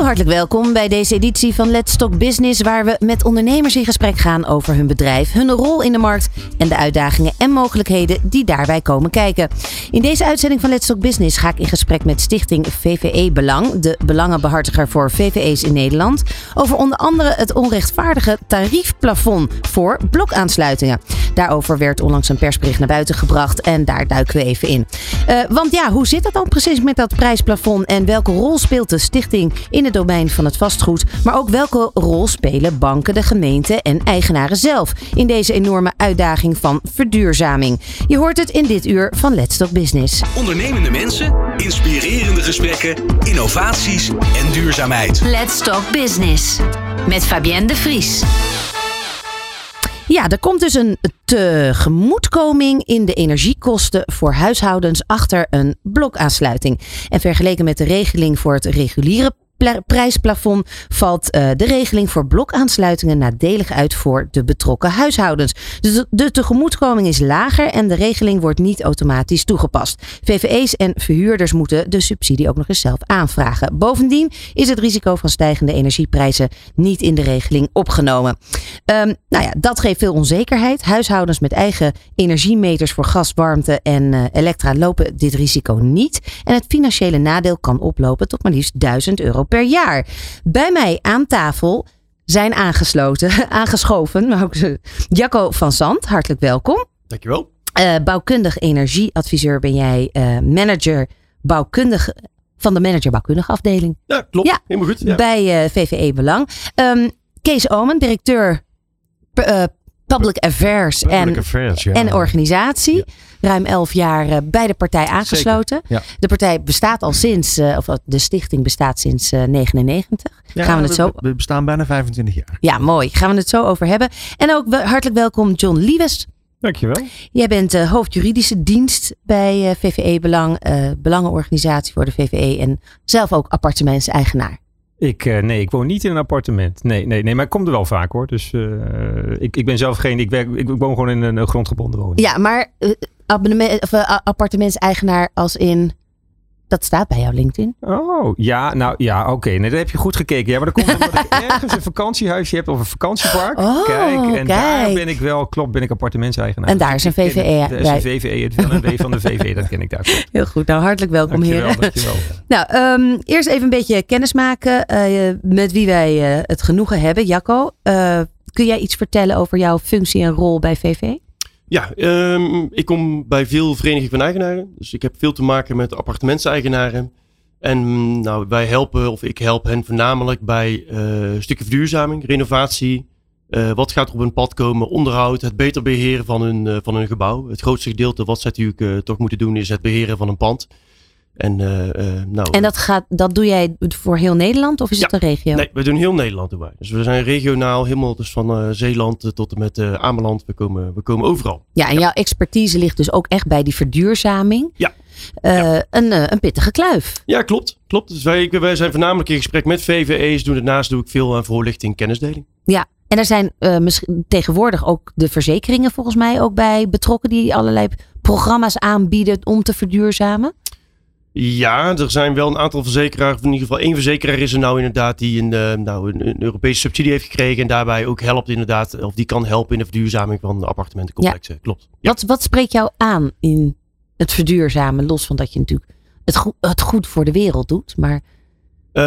Hartelijk welkom bij deze editie van Let's Talk Business, waar we met ondernemers in gesprek gaan over hun bedrijf, hun rol in de markt en de uitdagingen en mogelijkheden die daarbij komen kijken. In deze uitzending van Let's Talk Business ga ik in gesprek met Stichting VVE Belang, de belangenbehartiger voor VVE's in Nederland, over onder andere het onrechtvaardige tariefplafond voor blokaansluitingen. Daarover werd onlangs een persbericht naar buiten gebracht en daar duiken we even in. Uh, want ja, hoe zit het dan precies met dat prijsplafond en welke rol speelt de stichting in het domein van het vastgoed? Maar ook welke rol spelen banken, de gemeente en eigenaren zelf in deze enorme uitdaging van verduurzaming? Je hoort het in dit uur van Let's Talk Business. Ondernemende mensen, inspirerende gesprekken, innovaties en duurzaamheid. Let's Talk Business. Met Fabienne de Vries. Ja, er komt dus een tegemoetkoming in de energiekosten voor huishoudens achter een blokaansluiting. En vergeleken met de regeling voor het reguliere prijsplafond valt uh, de regeling voor blokaansluitingen nadelig uit voor de betrokken huishoudens. Dus de tegemoetkoming is lager en de regeling wordt niet automatisch toegepast. VVE's en verhuurders moeten de subsidie ook nog eens zelf aanvragen. Bovendien is het risico van stijgende energieprijzen niet in de regeling opgenomen. Um, nou ja, dat geeft veel onzekerheid. Huishoudens met eigen energiemeters voor gas, warmte en uh, elektra lopen dit risico niet. En het financiële nadeel kan oplopen tot maar liefst 1000 euro per jaar. Bij mij aan tafel zijn aangesloten, aangeschoven, maar ook Jacco van Zand. Hartelijk welkom. Dankjewel. Uh, bouwkundig energieadviseur ben jij uh, manager bouwkundig van de manager bouwkundige afdeling. Ja, klopt. Ja, helemaal goed. Ja. Bij uh, VVE Belang. Um, Kees Omen, directeur Public Affairs, Public en, affairs, ja. en organisatie. Ja. Ruim elf jaar uh, bij de partij aangesloten. Ja. De partij bestaat al sinds, uh, of de stichting bestaat sinds uh, 99. Ja, Gaan we het zo. We bestaan bijna 25 jaar. Ja, mooi. Gaan we het zo over hebben. En ook hartelijk welkom John Liewes. Dankjewel. Jij bent uh, hoofd juridische dienst bij uh, VVE Belang, uh, belangenorganisatie voor de VVE en zelf ook appartementseigenaar. Ik, uh, nee, ik woon niet in een appartement. Nee, nee, nee, maar ik kom er wel vaak hoor. Dus uh, ik, ik ben zelf geen. Ik, werk, ik woon gewoon in een grondgebonden woning. Ja, maar uh, abonnement, of, appartementseigenaar als in. Dat staat bij jouw LinkedIn. Oh, ja, nou ja, oké. Okay. Nee, dat heb je goed gekeken. Ja, maar dan komt omdat ik ergens een vakantiehuisje heb of een vakantiepark. Oh, kijk, en kijk. daar ben ik wel, klopt, ben ik appartementseigenaar. En daar is een VVE. Dat is een VVE, het VNB van de VVE, dat ken ik daar. Heel goed, nou hartelijk welkom dankjewel, heren. Dankjewel. Nou, um, eerst even een beetje kennis maken uh, met wie wij uh, het genoegen hebben. Jacco, uh, kun jij iets vertellen over jouw functie en rol bij VV? Ja, um, ik kom bij veel verenigingen van eigenaren. Dus ik heb veel te maken met appartementseigenaren. En nou, wij helpen, of ik help hen voornamelijk bij uh, stukken verduurzaming, renovatie. Uh, wat gaat er op hun pad komen? Onderhoud, het beter beheren van hun, uh, van hun gebouw. Het grootste gedeelte wat ze natuurlijk toch moeten doen is het beheren van een pand. En, nou, en dat, gaat, dat doe jij voor heel Nederland of is ja, het een regio? Nee, we doen heel Nederland erbij. Dus we zijn regionaal, helemaal dus van Zeeland tot en met Ameland. We komen, we komen overal. Ja, en ja. jouw expertise ligt dus ook echt bij die verduurzaming. Ja. Ja. een, een pittige kluif. Ja, klopt. klopt. Dus wij, wij zijn voornamelijk in gesprek met VVE's. Doen daarnaast doe ik veel aan voorlichting en kennisdeling. Ja, en er zijn misschien tegenwoordig ook de verzekeringen volgens mij ook bij betrokken die allerlei programma's aanbieden om te verduurzamen. Ja, er zijn wel een aantal verzekeraars. In ieder geval één verzekeraar is er nou inderdaad die een, uh, nou, een, een, Europese subsidie heeft gekregen. En daarbij ook helpt inderdaad, of die kan helpen in de verduurzaming van appartementencomplexen. Ja. Klopt. Ja. Wat, wat spreekt jou aan in het verduurzamen? Los van dat je natuurlijk het goed, het goed voor de wereld doet. Maar... Uh,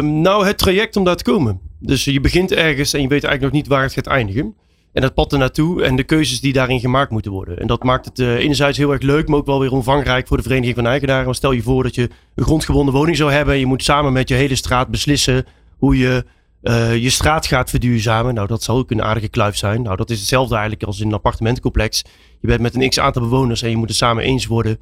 nou, het traject om daar te komen. Dus je begint ergens en je weet eigenlijk nog niet waar het gaat eindigen. En dat pad er naartoe en de keuzes die daarin gemaakt moeten worden. En dat maakt het uh, enerzijds heel erg leuk, maar ook wel weer omvangrijk voor de Vereniging van Eigenaren. Want stel je voor dat je een grondgebonden woning zou hebben. En je moet samen met je hele straat beslissen hoe je uh, je straat gaat verduurzamen. Nou, dat zal ook een aardige kluif zijn. Nou, dat is hetzelfde eigenlijk als in een appartementencomplex. Je bent met een x aantal bewoners en je moet het samen eens worden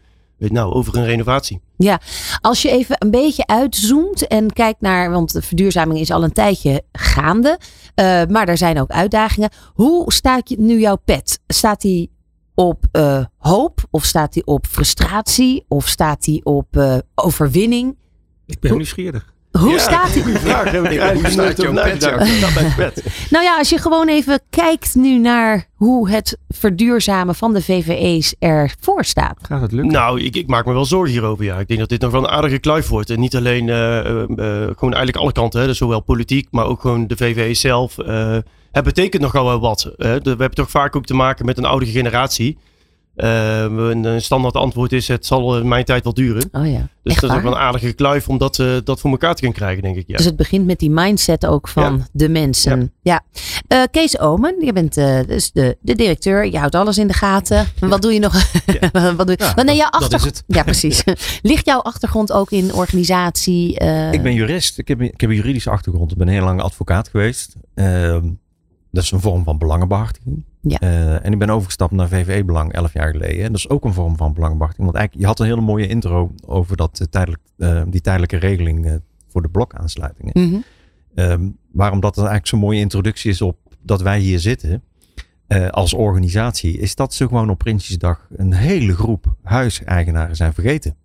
nou, over een renovatie. Ja, als je even een beetje uitzoomt en kijkt naar, want de verduurzaming is al een tijdje gaande, uh, maar er zijn ook uitdagingen. Hoe staat nu jouw pet? Staat die op uh, hoop of staat die op frustratie of staat die op uh, overwinning? Ik ben nieuwsgierig. Hoe Ja, staat hij? goeie vraag. Heb ik eigenlijk nooit nagedacht. Nou ja, als je gewoon even kijkt nu naar hoe het verduurzamen van de VVE's ervoor staat. Gaat het lukken? Nou, ik, ik maak me wel zorgen hierover. Ja. Ik denk dat dit nog wel een aardige kluif wordt. En niet alleen eh, eh, eh, gewoon eigenlijk alle kanten. Hè. Dus zowel politiek, maar ook gewoon de VVE zelf. Eh, het betekent nogal wel wat. Hè. We hebben toch vaak ook te maken met een oudere generatie. Eh, een, standaard antwoord is: het zal in mijn tijd wel duren. Oh ja, Dus echt dat is ook wel een aardige kluif om dat, eh, dat voor elkaar te kunnen krijgen, denk ik. Ja. Dus het begint met die mindset ook van Ja. de mensen. Ja. Eh, Kees Omen, je bent eh, dus de, de directeur. Je houdt alles in de gaten. Wat doe je nog? Wat doe je? Nee, jouw dat- dat is achtergrond. Ja, precies. Ligt jouw achtergrond ook in organisatie? eh, Ik ben jurist. Ik heb, ik heb een juridische achtergrond. Ik ben heel lang advocaat geweest. Ehm, dat is een vorm van belangenbehartiging. Ja. Eh, en ik ben overgestapt naar VVE-belang elf jaar geleden. En dat is ook een vorm van belangenbehartiging. Want eigenlijk, je had een hele mooie intro over dat, eh, tijdelijk, eh, die tijdelijke regeling voor de blokaansluitingen. mhm. Ehm, waarom dat eigenlijk zo'n mooie introductie is op dat wij hier zitten als organisatie, is dat ze gewoon op Prinsjesdag een hele groep huiseigenaren zijn vergeten.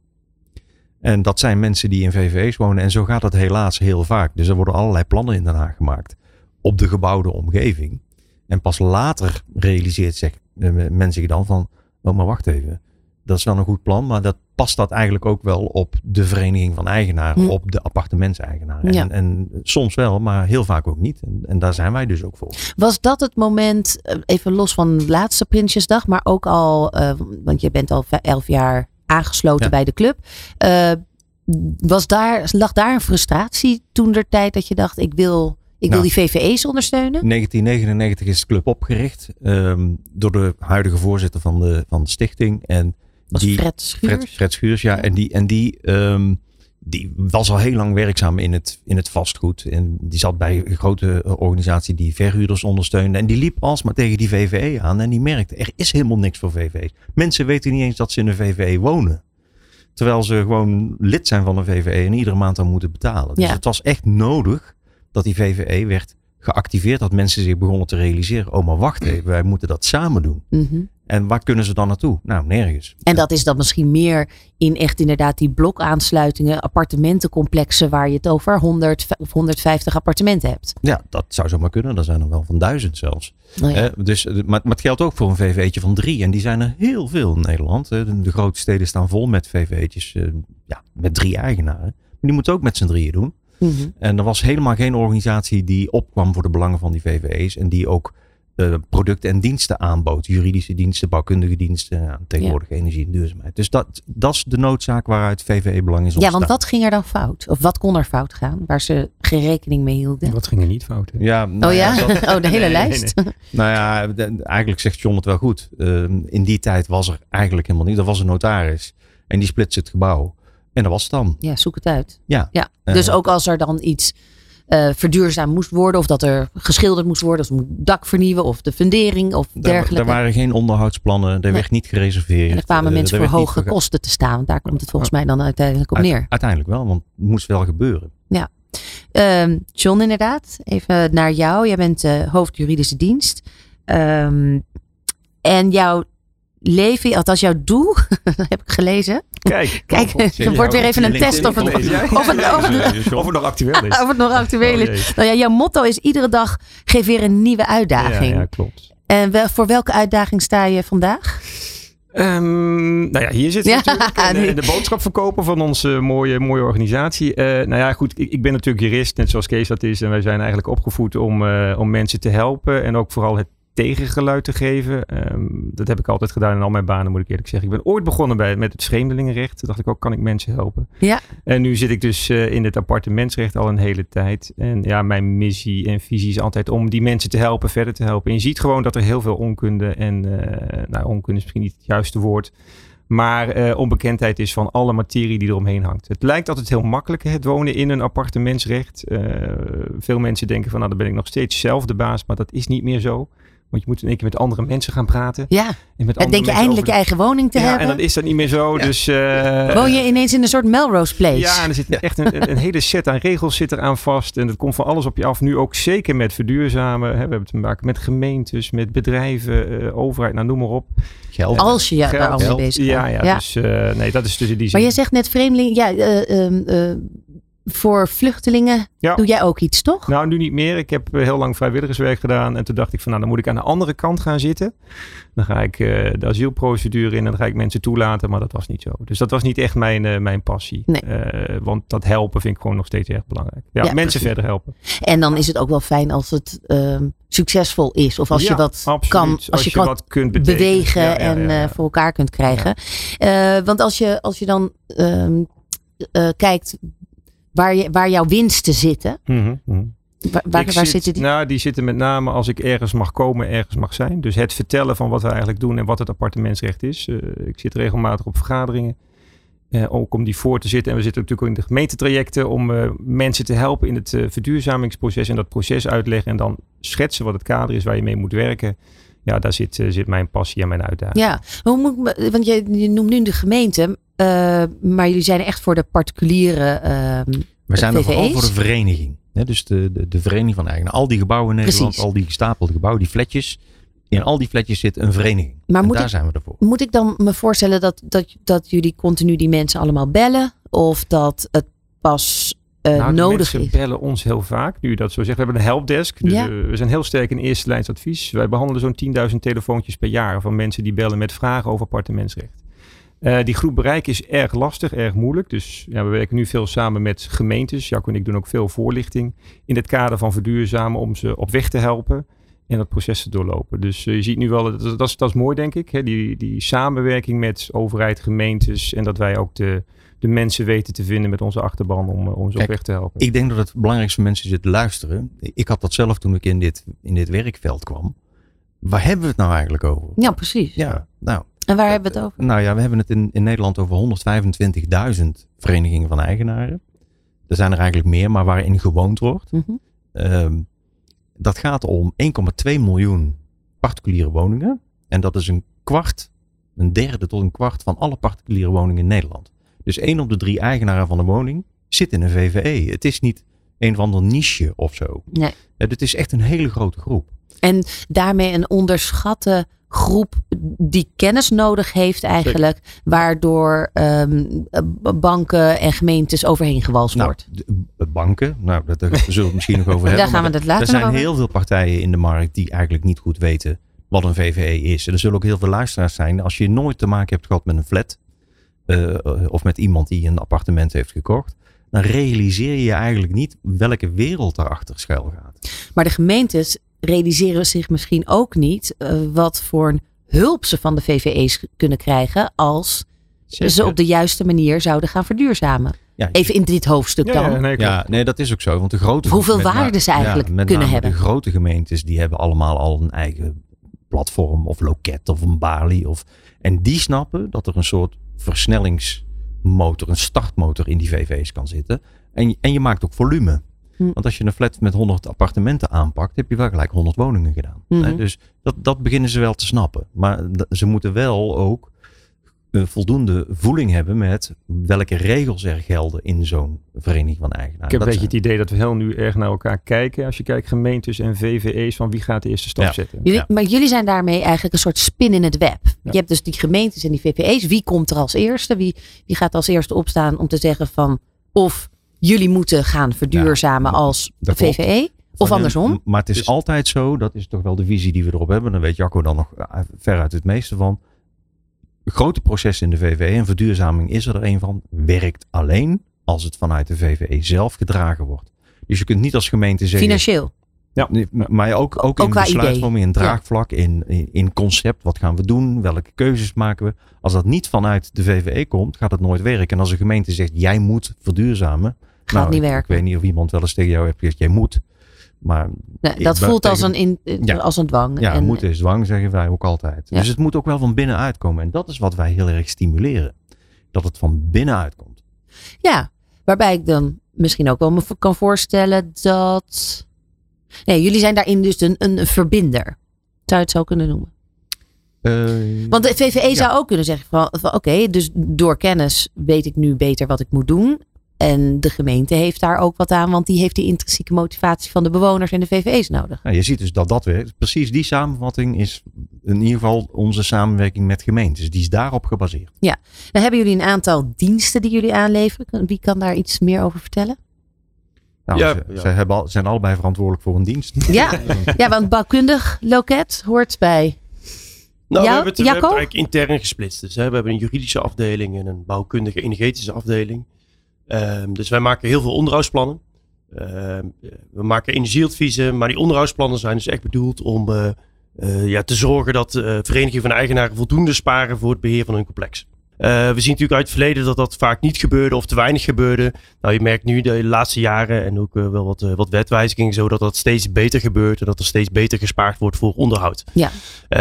En dat zijn mensen die in VVE's wonen. En zo gaat dat helaas heel vaak. Dus er worden allerlei plannen in Den Haag gemaakt op de gebouwde omgeving. En pas later realiseert zich, eh, men zich dan van, oh maar wacht even. Dat is wel een goed plan, maar dat past dat eigenlijk ook wel op de vereniging van eigenaren, Hm. op de appartementseigenaren. Ja. En, en soms wel, maar heel vaak ook niet. En, en daar zijn wij dus ook voor. Was dat het moment, eh, even los van de laatste Prinsjesdag, maar ook al, eh, want je bent al elf jaar aangesloten Ja. bij de club. was daar, lag daar een frustratie toen der tijd dat je dacht, ik wil, ik wil Nou. die VVE's ondersteunen? 1999 is de club opgericht ehm, door de huidige voorzitter van de, van de stichting. En Was die, Fred Schuurs? Fred, Fred Schuurs, ja. En die, en die, ehm, die was al heel lang werkzaam in het, in het vastgoed. En die zat bij een grote organisatie die verhuurders ondersteunde. En die liep alsmaar tegen die VVE aan. En die merkte, er is helemaal niks voor VVE's. Mensen weten niet eens dat ze in een VVE wonen. Terwijl ze gewoon lid zijn van een VVE en iedere maand dan moeten betalen. Dus Ja. het was echt nodig dat die VVE werd geactiveerd. Dat mensen zich begonnen te realiseren. Oh, maar wacht even, wij moeten dat samen doen. Mhm. En waar kunnen ze dan naartoe? Nou, nergens. En dat is dan misschien meer in echt inderdaad die blokaansluitingen, appartementencomplexen waar je het over 100 of 150 appartementen hebt. Ja, dat zou zomaar kunnen. Er zijn er wel van duizend zelfs. Ja. Hè, dus, eh, maar, maar het geldt ook voor een VV'tje van drie. En die zijn er heel veel in Nederland. De, de grote steden staan vol met VV'tjes. eh, ja, met drie eigenaren. Maar die moeten ook met z'n drieën doen. Mhm. En er was helemaal geen organisatie die opkwam voor de belangen van die VVE's. En die ook eh, producten en diensten aanbood. Juridische diensten, bouwkundige diensten. ja, tegenwoordig energie en duurzaamheid. Dus dat, dat is de noodzaak waaruit VVE-belang is Ja, ontstaan. want wat ging er dan fout? Of wat kon er fout gaan waar ze geen rekening mee hielden? Wat ging er niet fout? hè? Ja, nou oh ja? dat- oh, de hele Nee, nee, lijst? Nou ja, de- eigenlijk zegt John het wel goed. Ehm, in die tijd was er eigenlijk helemaal niet. Er was een notaris en die splitste het gebouw. En dat was het dan. Ja, zoek het uit. Ja. ja. Eh. Dus ook als er dan iets eh verduurzaamd moest worden, of dat er geschilderd moest worden, of het moet dak vernieuwen, of de fundering, of Er, dergelijke. er waren geen onderhoudsplannen. Er Nee. werd niet gereserveerd. en dan kwamen eh, mensen er voor hoge kosten te staan. Want daar komt het volgens mij dan uiteindelijk op neer. Uiteindelijk wel, want het moest wel gebeuren. Ehm, John, inderdaad. Even naar jou. Jij bent eh, hoofd juridische dienst. Ehm, en jouw leven, althans jouw doel, heb ik gelezen. Kijk, Kijk, er wordt weer even een test of het, of het, of het, Of het nog actueel is. of het nog actueel Oh, is. jee. Nou ja, jouw motto is iedere dag geef weer een nieuwe uitdaging. Ja, ja, klopt. En wel, voor welke uitdaging sta je vandaag? Ehm, nou ja, hier zit Ja, natuurlijk en, de boodschap verkopen van onze mooie, mooie organisatie. Eh, nou ja, goed, ik, ik ben natuurlijk jurist, net zoals Kees dat is. En wij zijn eigenlijk opgevoed om, eh, om mensen te helpen en ook vooral het tegengeluid te geven. Ehm, dat heb ik altijd gedaan in al mijn banen, moet ik eerlijk zeggen. Ik ben ooit begonnen bij, met het vreemdelingenrecht. Toen dacht ik ook, kan ik mensen helpen? Ja. En nu zit ik dus eh, in het appartementsrecht al een hele tijd. En ja, mijn missie en visie is altijd om die mensen te helpen, verder te helpen. En je ziet gewoon dat er heel veel onkunde en, eh, nou onkunde is misschien niet het juiste woord. Maar eh, onbekendheid is van alle materie die eromheen hangt. Het lijkt altijd heel makkelijk, het wonen in een appartementsrecht. Veel mensen denken van, nou dan ben ik nog steeds zelf de baas. Maar dat is niet meer zo. Want je moet in één keer met andere mensen gaan praten. Ja, En met en denk je eindelijk je eigen woning te Ja, hebben? en dat is dan niet meer zo. Dus, eh, Woon je ineens in een soort Melrose Place? ja, en er zit echt een, een hele set aan regels zit eraan vast. En dat komt van alles op je af. Nu ook zeker met verduurzamen. Hè. We hebben te maken met gemeentes, met bedrijven, eh, overheid, nou noem maar op. Geld. Als je je daar al mee bezig bent. Ja, ja, dus eh, nee, dat is dus in die zin. Maar jij zegt net vreemdeling, ja, eh, ehm, eh, voor vluchtelingen Ja. doe jij ook iets, toch? Nou, nu niet meer. Ik heb eh, heel lang vrijwilligerswerk gedaan. En toen dacht ik van, nou, dan moet ik aan de andere kant gaan zitten. Dan ga ik eh, de asielprocedure in en dan ga ik mensen toelaten. Maar dat was niet zo. Dus dat was niet echt mijn, eh, mijn passie. Nee. Want dat helpen vind ik gewoon nog steeds erg belangrijk. Ja, Ja, mensen precies. verder helpen. En dan is het ook wel fijn als het ehm, succesvol is. Of als Ja, je wat absoluut. kan, als, je, wat kunt betekenen. bewegen en voor elkaar kunt krijgen. Want als je, als je dan ehm, eh, kijkt waar, je, waar jouw winsten zitten. Mhm, mhm. Waar, waar, Ik waar zit- zitten die? Nou, die zitten met name als ik ergens mag komen, ergens mag zijn. Dus het vertellen van wat we eigenlijk doen en wat het appartementsrecht is. Eh, ik zit regelmatig op vergaderingen. eh, ook om die voor te zitten. En we zitten natuurlijk ook in de gemeentetrajecten om eh, mensen te helpen in het verduurzamingsproces en dat proces uitleggen. En dan schetsen wat het kader is waar je mee moet werken. Ja, daar zit, eh, zit mijn passie en mijn uitdaging. Ja, hoe moet ik me- want je, je noemt nu de gemeente. eh, maar jullie zijn echt voor de particuliere. ehm, We zijn er vooral voor de vereniging. Hè, dus de, de, de vereniging van eigenaren. Al die gebouwen in Nederland, Precies. al die gestapelde gebouwen, die fletjes. In al die fletjes zit een vereniging. Maar en daar ik- zijn we ervoor. Moet ik dan me voorstellen dat, dat, dat jullie continu die mensen allemaal bellen? Of dat het pas eh, Nou, de nodig mensen is? bellen ons heel vaak, nu dat zo zegt. We hebben een helpdesk, dus Ja. we zijn heel sterk in eerste lijns advies. Wij behandelen zo'n 10.000 telefoontjes per jaar van mensen die bellen met vragen over appartementsrecht. Eh, die groep bereiken is erg lastig, erg moeilijk. Dus ja, we werken nu veel samen met gemeentes. Jacco en ik doen ook veel voorlichting in het kader van verduurzamen om ze op weg te helpen en dat proces te doorlopen. Dus eh, je ziet nu wel, dat, dat, is, dat is mooi denk ik, hè? Die, die samenwerking met overheid, gemeentes en dat wij ook de, de mensen weten te vinden met onze achterban om, eh, om ze Kijk, op weg te helpen. Ik denk dat het belangrijkste voor mensen zit te luisteren. Ik had dat zelf toen ik in dit, in dit werkveld kwam. Waar hebben we het nou eigenlijk over? Ja, precies. Ja, nou, En waar hebben we het over? nou ja, we hebben het in, in Nederland over 125.000 verenigingen van eigenaren. Er zijn er eigenlijk meer, maar waarin gewoond wordt. Mhm. Ehm, dat gaat om 1,2 miljoen particuliere woningen. En dat is een kwart, een derde tot een kwart van alle particuliere woningen in Nederland. Dus één op de drie eigenaren van een woning zit in een VVE. Het is niet een of ander niche of zo. Nee. Eh, Het is echt een hele grote groep. En daarmee een onderschatte groep die kennis nodig heeft eigenlijk. Waardoor ehm, banken en gemeentes overheen gewalst Nou, wordt. banken, nou, dat- daar zullen we het misschien nog over hebben. Daar gaan we het later Er zijn over. heel veel partijen in de markt die eigenlijk niet goed weten wat een VVE is. En er zullen ook heel veel luisteraars zijn. Als je nooit te maken hebt gehad met een flat. Eh, of met iemand die een appartement heeft gekocht. Dan realiseer je je eigenlijk niet welke wereld daarachter schuil gaat. Maar de gemeentes realiseren zich misschien ook niet eh, wat voor een hulp ze van de VVE's kunnen krijgen als ze op de juiste manier zouden gaan verduurzamen. Ja, Even in dit hoofdstuk Ja, dan. ja, nee, Ja, klopt. nee, dat is ook zo. Want de grote Hoeveel waarde ze eigenlijk met kunnen name hebben. De grote gemeentes die hebben allemaal al een eigen platform of loket of een balie. Of, en die snappen dat er een soort versnellingsmotor, een startmotor in die VV's kan zitten. En, en je maakt ook volume. Hm. Want als je een flat met 100 appartementen aanpakt, heb je wel gelijk 100 woningen gedaan. Mhm. Dus dat, dat beginnen ze wel te snappen. Maar ze moeten wel ook voldoende voeling hebben met welke regels er gelden in zo'n vereniging van eigenaren. Ik heb een beetje zijn- het idee dat we heel nu erg naar elkaar kijken. Als je kijkt gemeentes en VVE's van wie gaat de eerste stap Ja. zetten. Jullie, Ja. Maar jullie zijn daarmee eigenlijk een soort spin in het web. Ja. Je hebt dus die gemeentes en die VVE's. Wie komt er als eerste? Wie, wie gaat als eerste opstaan om te zeggen van of jullie moeten gaan verduurzamen Ja, als. VVE? Of andersom? Maar het is Dus- altijd zo, dat is toch wel de visie die we erop hebben. Dan weet Jacco dan nog eh, veruit het meeste van. Grote processen in de VVE en verduurzaming is er een van. Werkt alleen als het vanuit de VVE zelf gedragen wordt. Dus je kunt niet als gemeente zeggen. Financieel. Nee, maar- ook, ook, Ook in besluitvorming, in draagvlak, in, in, in concept. Wat gaan we doen? Welke keuzes maken we? Als dat niet vanuit de VVE komt, gaat het nooit werken. En als een gemeente zegt, jij moet verduurzamen. Gaat nou, niet werken. Ik weet niet of iemand wel eens tegen jou heeft gezegd, jij moet. Maar Nee, dat voelt als een, in, Ja. als een dwang. ja, En- moeten is dwang, zeggen wij ook altijd. Ja. Dus het moet ook wel van binnenuit komen. En dat is wat wij heel erg stimuleren. Dat het van binnenuit komt. Ja, waarbij ik dan misschien ook wel me kan voorstellen dat. Nee, jullie zijn daarin dus een, een verbinder. Zou je het zo kunnen noemen? Want de VVE zou ook kunnen zeggen van, van oké, dus door kennis weet ik nu beter wat ik moet doen. En de gemeente heeft daar ook wat aan, want die heeft die intrinsieke motivatie van de bewoners en de VVE's nodig. Nou, je ziet dus dat dat werkt. Precies die samenvatting is in ieder geval onze samenwerking met gemeentes. Die is daarop gebaseerd. Dan hebben jullie een aantal diensten die jullie aanleveren. Wie kan daar iets meer over vertellen? Nou, Ja, ze, ja. ze hebben al, zijn allebei verantwoordelijk voor een dienst. Ja, ja want bouwkundig loket hoort bij. Nou, Jou- we hebben het, we hebben Jacco? het eigenlijk intern gesplitst. Dus, hè, we hebben een juridische afdeling en een bouwkundige energetische afdeling. Ehm, dus wij maken heel veel onderhoudsplannen. Ehm, we maken energieadviezen, maar die onderhoudsplannen zijn dus echt bedoeld om eh, eh, ja, te zorgen dat eh verenigingen van eigenaren voldoende sparen voor het beheer van hun complex. Eh, we zien natuurlijk uit het verleden dat dat vaak niet gebeurde of te weinig gebeurde. Nou, je merkt nu de laatste jaren en ook eh, wel wat, eh, wat wetwijzigingen zo dat dat steeds beter gebeurt en dat er steeds beter gespaard wordt voor onderhoud. Ja.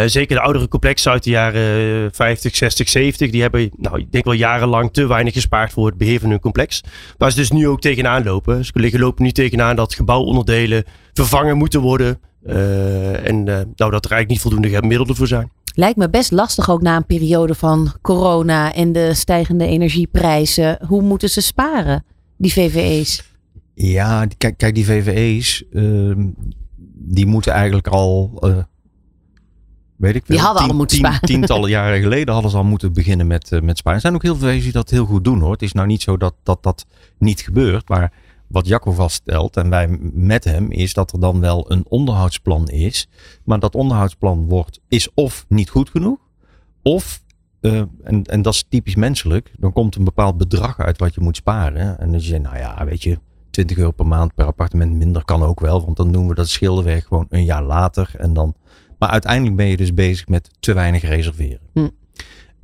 Zeker de oudere complexen uit de jaren eh, 50, 60, 70, die hebben, nou, ik denk wel jarenlang te weinig gespaard voor het beheer van hun complex. Waar ze dus nu ook tegenaan lopen. Ze liggen lopen nu tegenaan dat gebouwonderdelen vervangen moeten worden. Eh, en eh, nou, dat er eigenlijk niet voldoende middelen voor zijn. Lijkt me best lastig ook na een periode van corona en de stijgende energieprijzen. Hoe moeten ze sparen, die VVE's? Ja, kijk, kijk die VVE's, ehm, die moeten eigenlijk al, eh, weet ik veel, Die hadden al moeten tien- sparen. tientallen jaren geleden hadden ze al moeten beginnen met, met sparen. Er zijn ook heel veel VVE's die dat heel goed doen hoor. Het is nou niet zo dat dat, dat niet gebeurt, maar wat Jacco vaststelt en wij met hem is dat er dan wel een onderhoudsplan is. Maar dat onderhoudsplan wordt, is of niet goed genoeg, of, eh, en, en dat is typisch menselijk, dan komt een bepaald bedrag uit wat je moet sparen. En dan zeg je, nou ja, weet je, 20 euro per maand per appartement minder kan ook wel, want dan doen we dat schilderwerk gewoon een jaar later. En dan, maar uiteindelijk ben je dus bezig met te weinig reserveren. Hm.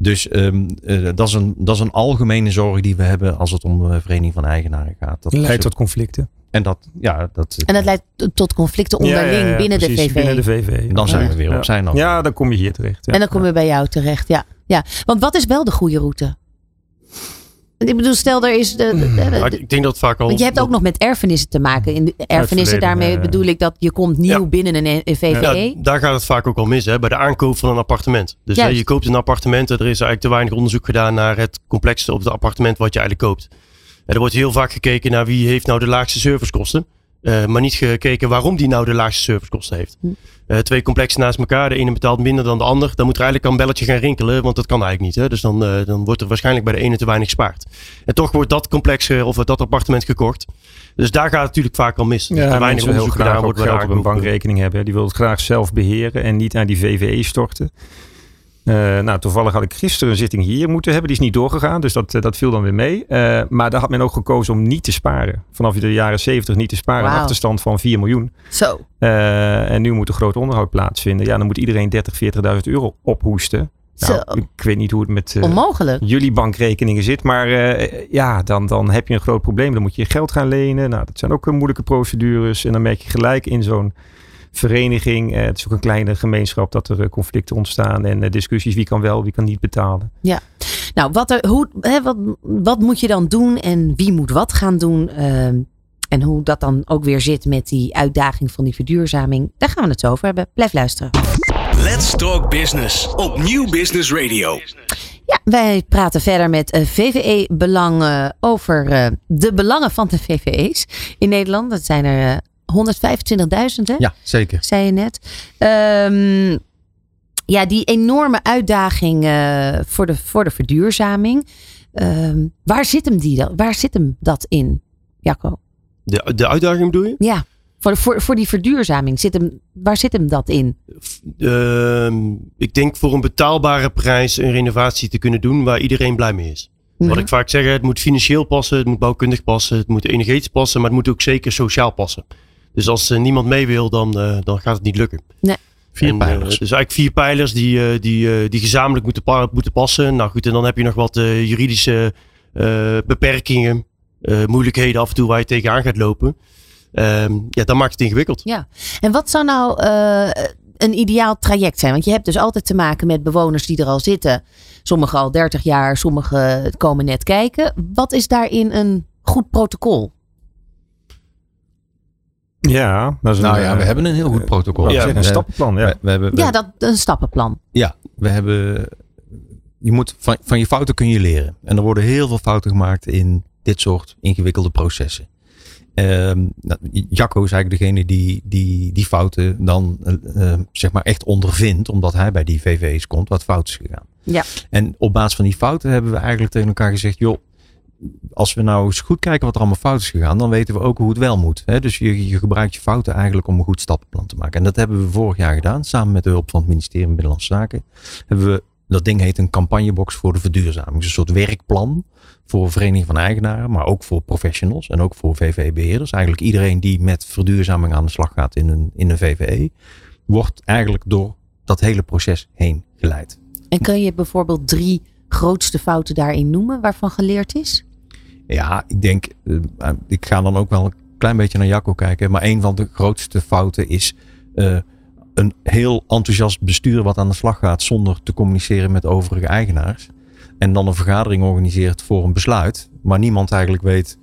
Dus ehm, eh, dat, is een, dat is een algemene zorg die we hebben als het om de vereniging van eigenaren gaat. Dat Leidt tot conflicten. En dat, ja, dat, En dat leidt tot conflicten onderling Ja, ja, ja, binnen, de VVE. binnen de VV. dan zijn Ja. we weer Ja. op zijn af. Ja, dan kom je hier terecht. Ja. En dan kom je bij jou terecht, ja. ja. Want wat is wel de goede route? Ik bedoel, stel er is de, de- de- Maar ik denk dat vaak al. want je hebt ook nog met erfenissen te maken. In de erfenissen, daarmee ja, ja. bedoel ik dat je komt nieuw Ja. binnen een VVE. Ja, daar gaat het vaak ook al mis, hè, bij de aankoop van een appartement. Dus hè, je koopt een appartement en er is eigenlijk te weinig onderzoek gedaan naar het complex op het appartement wat je eigenlijk koopt. En er wordt heel vaak gekeken naar wie heeft nou de laagste servicekosten. Eh, maar niet gekeken waarom die nou de laagste servicekosten heeft. Hm. Eh, twee complexen naast elkaar, de ene betaalt minder dan de ander. Dan moet er eigenlijk al een belletje gaan rinkelen, want dat kan eigenlijk niet. Hè? Dus dan, eh, dan wordt er waarschijnlijk bij de ene te weinig gespaard. En toch wordt dat complex eh, of dat appartement gekocht. Dus daar gaat het natuurlijk vaak al mis. Ja, er weinig mensen willen heel onderzoek gedaan wordt geld op een bankrekening hebben. Die wil het graag zelf beheren en niet aan die VVE storten. Eh, nou, toevallig had ik gisteren een zitting hier moeten hebben. Die is niet doorgegaan, dus dat, eh, dat viel dan weer mee. Eh, maar daar had men ook gekozen om niet te sparen. Vanaf de jaren 70 niet te sparen. Een achterstand van 4 miljoen. Zo. En nu moet er groot onderhoud plaatsvinden. Ja, dan moet iedereen 30, 40.000 euro ophoesten. Nou, Zo. ik weet niet hoe het met jullie bankrekeningen zit. Maar ja, dan, dan heb je een groot probleem. Dan moet je geld gaan lenen. Nou, dat zijn ook moeilijke procedures. En dan merk je gelijk in zo'n vereniging. eh, het is ook een kleine gemeenschap dat er eh, conflicten ontstaan. En eh, discussies wie kan wel, wie kan niet betalen. Nou, wat, er, hoe, hè, wat, wat moet je dan doen en wie moet wat gaan doen? ehm, en hoe dat dan ook weer zit met die uitdaging van die verduurzaming. Daar gaan we het zo over hebben. Blijf luisteren. Let's Talk Business op Nieuw Business Radio. Ja, wij praten verder met VVE-belangen over eh, de belangen van de VVE's in Nederland. Dat zijn er eh, 125.000, hè? Ja, zeker. zei je net. Ehm, ja, die enorme uitdaging eh, voor, de, voor de verduurzaming. Ehm, waar, zit hem die dan? waar zit hem dat in, Jacco? De, de uitdaging bedoel je? Ja, voor, voor, voor die verduurzaming. Zit hem, waar zit hem dat in? Ehm, ik denk voor een betaalbare prijs een renovatie te kunnen doen waar iedereen blij mee is. Wat Mhm. ik vaak zeg, het moet financieel passen, het moet bouwkundig passen, het moet energetisch passen, maar het moet ook zeker sociaal passen. Dus als eh, niemand mee wil, dan, eh, dan gaat het niet lukken. Vier En, eh, pijlers. dus eigenlijk vier pijlers die, eh, die, eh, die gezamenlijk moeten, pa- moeten passen. Nou goed, en dan heb je nog wat eh, juridische eh, beperkingen, eh, moeilijkheden af en toe waar je tegenaan gaat lopen. Ehm, ja, dan maakt het ingewikkeld. En wat zou nou eh, een ideaal traject zijn? Want je hebt dus altijd te maken met bewoners die er al zitten. Sommigen al 30 jaar, sommigen komen net kijken. Wat is daarin een goed protocol? Ja, dat is Nou een, ja, eh, we hebben een heel goed protocol. ja, Ja, een stappenplan. Ja. We, we hebben, we- Ja, dat een stappenplan. ja, we hebben. Je moet van, van je fouten kun je leren. En er worden heel veel fouten gemaakt in dit soort ingewikkelde processen. Ehm, nou, Jacco is eigenlijk degene die die, die fouten dan eh, eh, zeg maar echt ondervindt, omdat hij bij die VV's komt, wat fout is gegaan. Ja. En op basis van die fouten hebben we eigenlijk tegen elkaar gezegd, joh, als we nou eens goed kijken wat er allemaal fout is gegaan, dan weten we ook hoe het wel moet. Hè? Dus je, je gebruikt je fouten eigenlijk om een goed stappenplan te maken. En dat hebben we vorig jaar gedaan, samen met de hulp van het ministerie van Binnenlandse Zaken. Hebben we, dat ding heet een campagnebox voor de verduurzaming. Dus een soort werkplan voor Vereniging van Eigenaren, maar ook voor professionals en ook voor VVE-beheerders. Eigenlijk iedereen die met verduurzaming aan de slag gaat in een, in een VVE, wordt eigenlijk door dat hele proces heen geleid. En kan je bijvoorbeeld drie grootste fouten daarin noemen waarvan geleerd is? Ja, ik denk, uh, ik ga dan ook wel een klein beetje naar Jacco kijken. Maar een van de grootste fouten is uh, een heel enthousiast bestuur wat aan de slag gaat zonder te communiceren met overige eigenaars. En dan een vergadering organiseert voor een besluit, maar niemand eigenlijk weet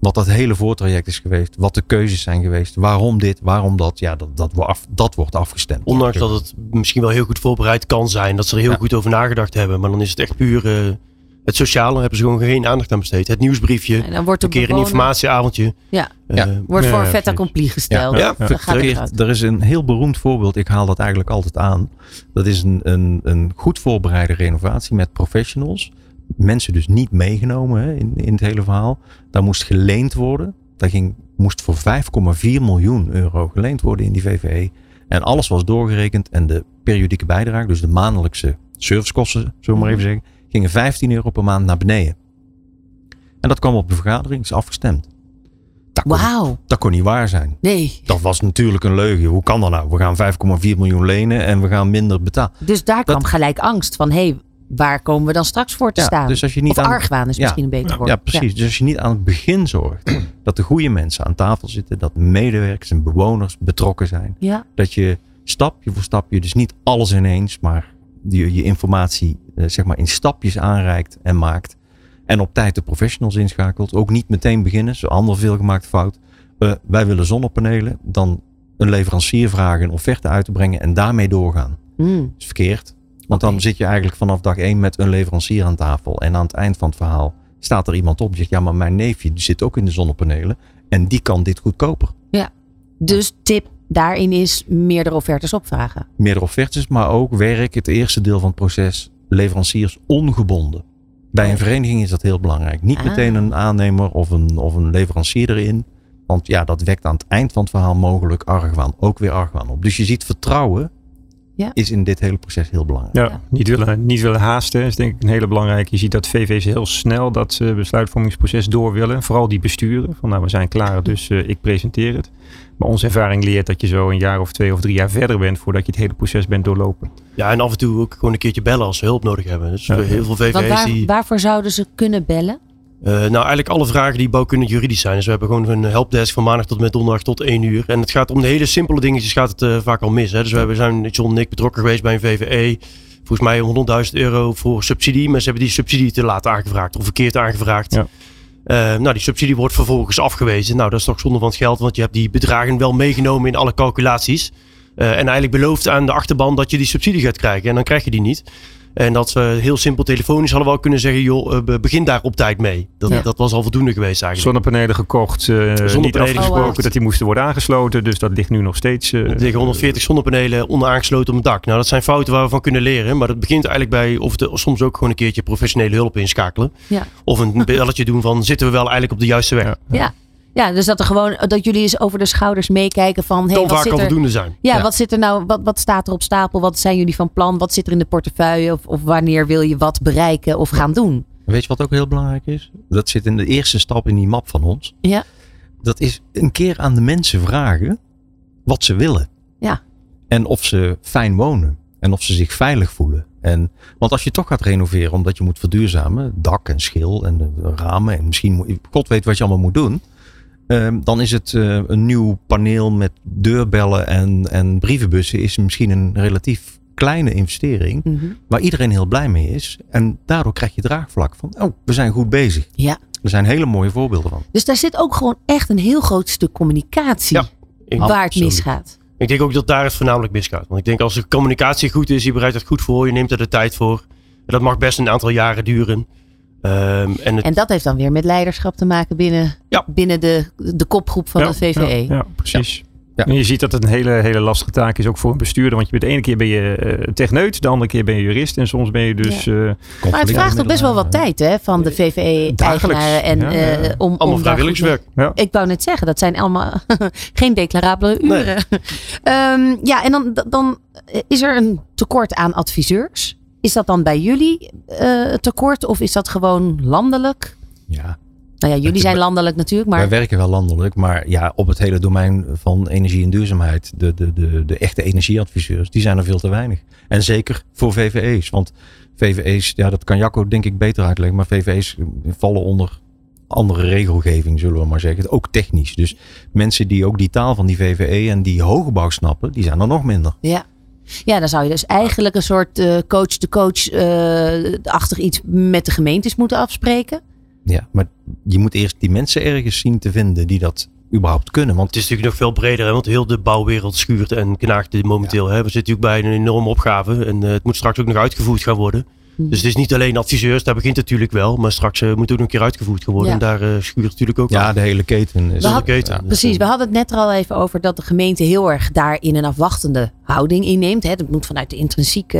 wat dat hele voortraject is geweest, wat de keuzes zijn geweest, waarom dit, waarom dat. Ja, dat, dat, af, dat wordt afgestemd. Ondanks dat het misschien wel heel goed voorbereid kan zijn, dat ze er heel ja. goed over nagedacht hebben, maar dan is het echt puur uh, het sociale, hebben ze gewoon geen aandacht aan besteed. Het nieuwsbriefje, en dan wordt een keer bewoner... een informatieavondje. Ja, uh, ja. wordt voor ja, vet accompli gesteld. Ja, ja. Gaat er, er is een heel beroemd voorbeeld, ik haal dat eigenlijk altijd aan. Dat is een, een, een goed voorbereide renovatie met professionals mensen dus niet meegenomen hè, in, in het hele verhaal. Daar moest geleend worden. Daar ging, moest voor 5,4 miljoen euro geleend worden in die VVE. En alles was doorgerekend. En de periodieke bijdrage, dus de maandelijkse servicekosten, zullen we maar even zeggen, gingen 15 euro per maand naar beneden. En dat kwam op de vergadering, is afgestemd. Dat kon, Wauw. dat kon niet waar zijn. Nee. Dat was natuurlijk een leugen. Hoe kan dat nou? We gaan 5,4 miljoen lenen en we gaan minder betalen. Dus daar kwam gelijk angst van, hé, hey, waar komen we dan straks voor te ja, staan? Dus als je niet of aan, argwaan is misschien een beter woord. Ja, precies. Dus als je niet aan het begin zorgt dat de goede mensen aan tafel zitten, dat medewerkers en bewoners betrokken zijn. Ja. Dat je stapje voor stapje, dus niet alles ineens, maar je, je informatie eh, zeg maar in stapjes aanreikt en maakt. En op tijd de professionals inschakelt. Ook niet meteen beginnen, zo ander veelgemaakte fout. Uh, wij willen zonnepanelen. Dan een leverancier vragen een offerte uit te brengen en daarmee doorgaan. Mm. Dat is verkeerd. Want dan zit je eigenlijk vanaf dag één met een leverancier aan tafel. En aan het eind van het verhaal staat er iemand op die zegt: Ja, maar mijn neefje die zit ook in de zonnepanelen. En die kan dit goedkoper. Ja, dus tip daarin is meerdere offertes opvragen. Meerdere offertes, maar ook werk, het eerste deel van het proces, leveranciers ongebonden. Bij een vereniging is dat heel belangrijk. Niet Ah. meteen een aannemer of een, of een leverancier erin. Want ja, dat wekt aan het eind van het verhaal mogelijk argwaan. Ook weer argwaan op. Dus je ziet vertrouwen Ja. is in dit hele proces heel belangrijk. Ja, Ja. Niet, willen, niet willen haasten is denk ik een hele belangrijke. Je ziet dat VV's heel snel dat uh, besluitvormingsproces door willen. Vooral die besturen. Van nou, we zijn klaar, dus uh, ik presenteer het. Maar onze ervaring leert dat je zo een jaar of twee of drie jaar verder bent voordat je het hele proces bent doorlopen. Ja, en af en toe ook gewoon een keertje bellen als ze hulp nodig hebben. Dus Ja. heel veel VV's waar, die... waarvoor zouden ze kunnen bellen? Uh, nou, eigenlijk alle vragen die bouwkundig juridisch zijn. Dus we hebben gewoon een helpdesk van maandag tot met donderdag tot 1 uur. En het gaat om de hele simpele dingetjes gaat het uh, vaak al mis. Hè. Dus we hebben, zijn John en ik betrokken geweest bij een VVE. Volgens mij 100.000 euro voor subsidie. Maar ze hebben die subsidie te laat aangevraagd of verkeerd aangevraagd. Ja. Uh, nou, die subsidie wordt vervolgens afgewezen. Nou, dat is toch zonde van het geld. Want je hebt die bedragen wel meegenomen in alle calculaties. En eigenlijk beloofd aan de achterban dat je die subsidie gaat krijgen. En dan krijg je die niet. En dat ze heel simpel telefonisch hadden wel kunnen zeggen, joh, uh, begin daar op tijd mee. Dat, Ja. dat was al voldoende geweest eigenlijk. Zonnepanelen gekocht, uh, niet Zonnepanelen afgesproken gekocht. dat die moesten worden aangesloten. Dus dat ligt nu nog steeds. uh, Er liggen 140 zonnepanelen onaangesloten op het dak. Nou, dat zijn fouten waar we van kunnen leren. Maar dat begint eigenlijk bij, of de, soms ook gewoon een keertje professionele hulp inschakelen. Ja. Of een belletje doen van, zitten we wel eigenlijk op de juiste weg. Ja. Ja. Ja, dus dat er gewoon dat jullie eens over de schouders meekijken van hey, wat vaak zit al er, voldoende zijn. ja, Ja. wat zit er nou, wat, wat staat er op stapel? Wat zijn jullie van plan? Wat zit er in de portefeuille? Of, of wanneer wil je wat bereiken of gaan doen? Weet je wat ook heel belangrijk is? Dat zit in de eerste stap in die map van ons. Ja. Dat is een keer aan de mensen vragen wat ze willen. Ja. En of ze fijn wonen. En of ze zich veilig voelen. En, want als je toch gaat renoveren omdat je moet verduurzamen. Dak en schil en de ramen. En misschien, God weet wat je allemaal moet doen. Ehm, dan is het eh, een nieuw paneel met deurbellen en, en brievenbussen. Is misschien een relatief kleine investering. Mhm. Waar iedereen heel blij mee is. En daardoor krijg je draagvlak van, oh, we zijn goed bezig. Ja. Er zijn hele mooie voorbeelden van. Dus daar zit ook gewoon echt een heel groot stuk communicatie Ja, waar het misgaat. ik denk ook dat daar het voornamelijk misgaat. Want ik denk als de communicatie goed is, je bereidt het goed voor, je neemt er de tijd voor. En dat mag best een aantal jaren duren. Ehm, en het, En dat heeft dan weer met leiderschap te maken binnen, Ja. binnen de, de kopgroep van ja, de VVE. Ja, ja, precies. Ja. En je ziet dat het een hele, hele lastige taak is ook voor een bestuurder. Want je bent de ene keer ben je eh, techneut, de andere keer ben je jurist. En soms ben je dus... eh, Maar het vraagt ook best wel wat tijd hè, van de VVE-eigenaren. En, ja, ja. eh, om, om Allemaal vrijwilligerswerk. Ik wou net zeggen, dat zijn allemaal geen declarabele uren. Ehm, ja, en dan, dan is er een tekort aan adviseurs. Is dat dan bij jullie eh, tekort of is dat gewoon landelijk? Ja, Nou ja, jullie zijn landelijk natuurlijk, maar wij werken wel landelijk, maar ja, op het hele domein van energie en duurzaamheid, de, de, de, de echte energieadviseurs, die zijn er veel te weinig. En zeker voor VVE's, want VVE's, ja, dat kan Jacco denk ik beter uitleggen, maar VVE's vallen onder andere regelgeving, zullen we maar zeggen. Ook technisch. Dus mensen die ook die taal van die VVE en die hoogbouw snappen, die zijn er nog minder. ja. Ja, dan zou je dus eigenlijk een soort eh, coach-to-coach-achtig iets met de gemeentes moeten afspreken. Ja, maar je moet eerst die mensen ergens zien te vinden die dat überhaupt kunnen. Want Het is natuurlijk nog veel breder, hè, want heel de bouwwereld schuurt en knaagt momenteel. Hè. We zitten natuurlijk bij een enorme opgave en eh, het moet straks ook nog uitgevoerd gaan worden. Mhm. Dus het is niet alleen adviseurs, daar begint het natuurlijk wel, maar straks eh, moet het ook nog een keer uitgevoerd worden. Ja. En daar eh, schuurt natuurlijk ook ja, aan. de hele keten is. We had- keten. Ja, Precies, we hadden het net er al even over dat de gemeente heel erg daarin een afwachtende houding inneemt. Hè. Dat moet vanuit de intrinsieke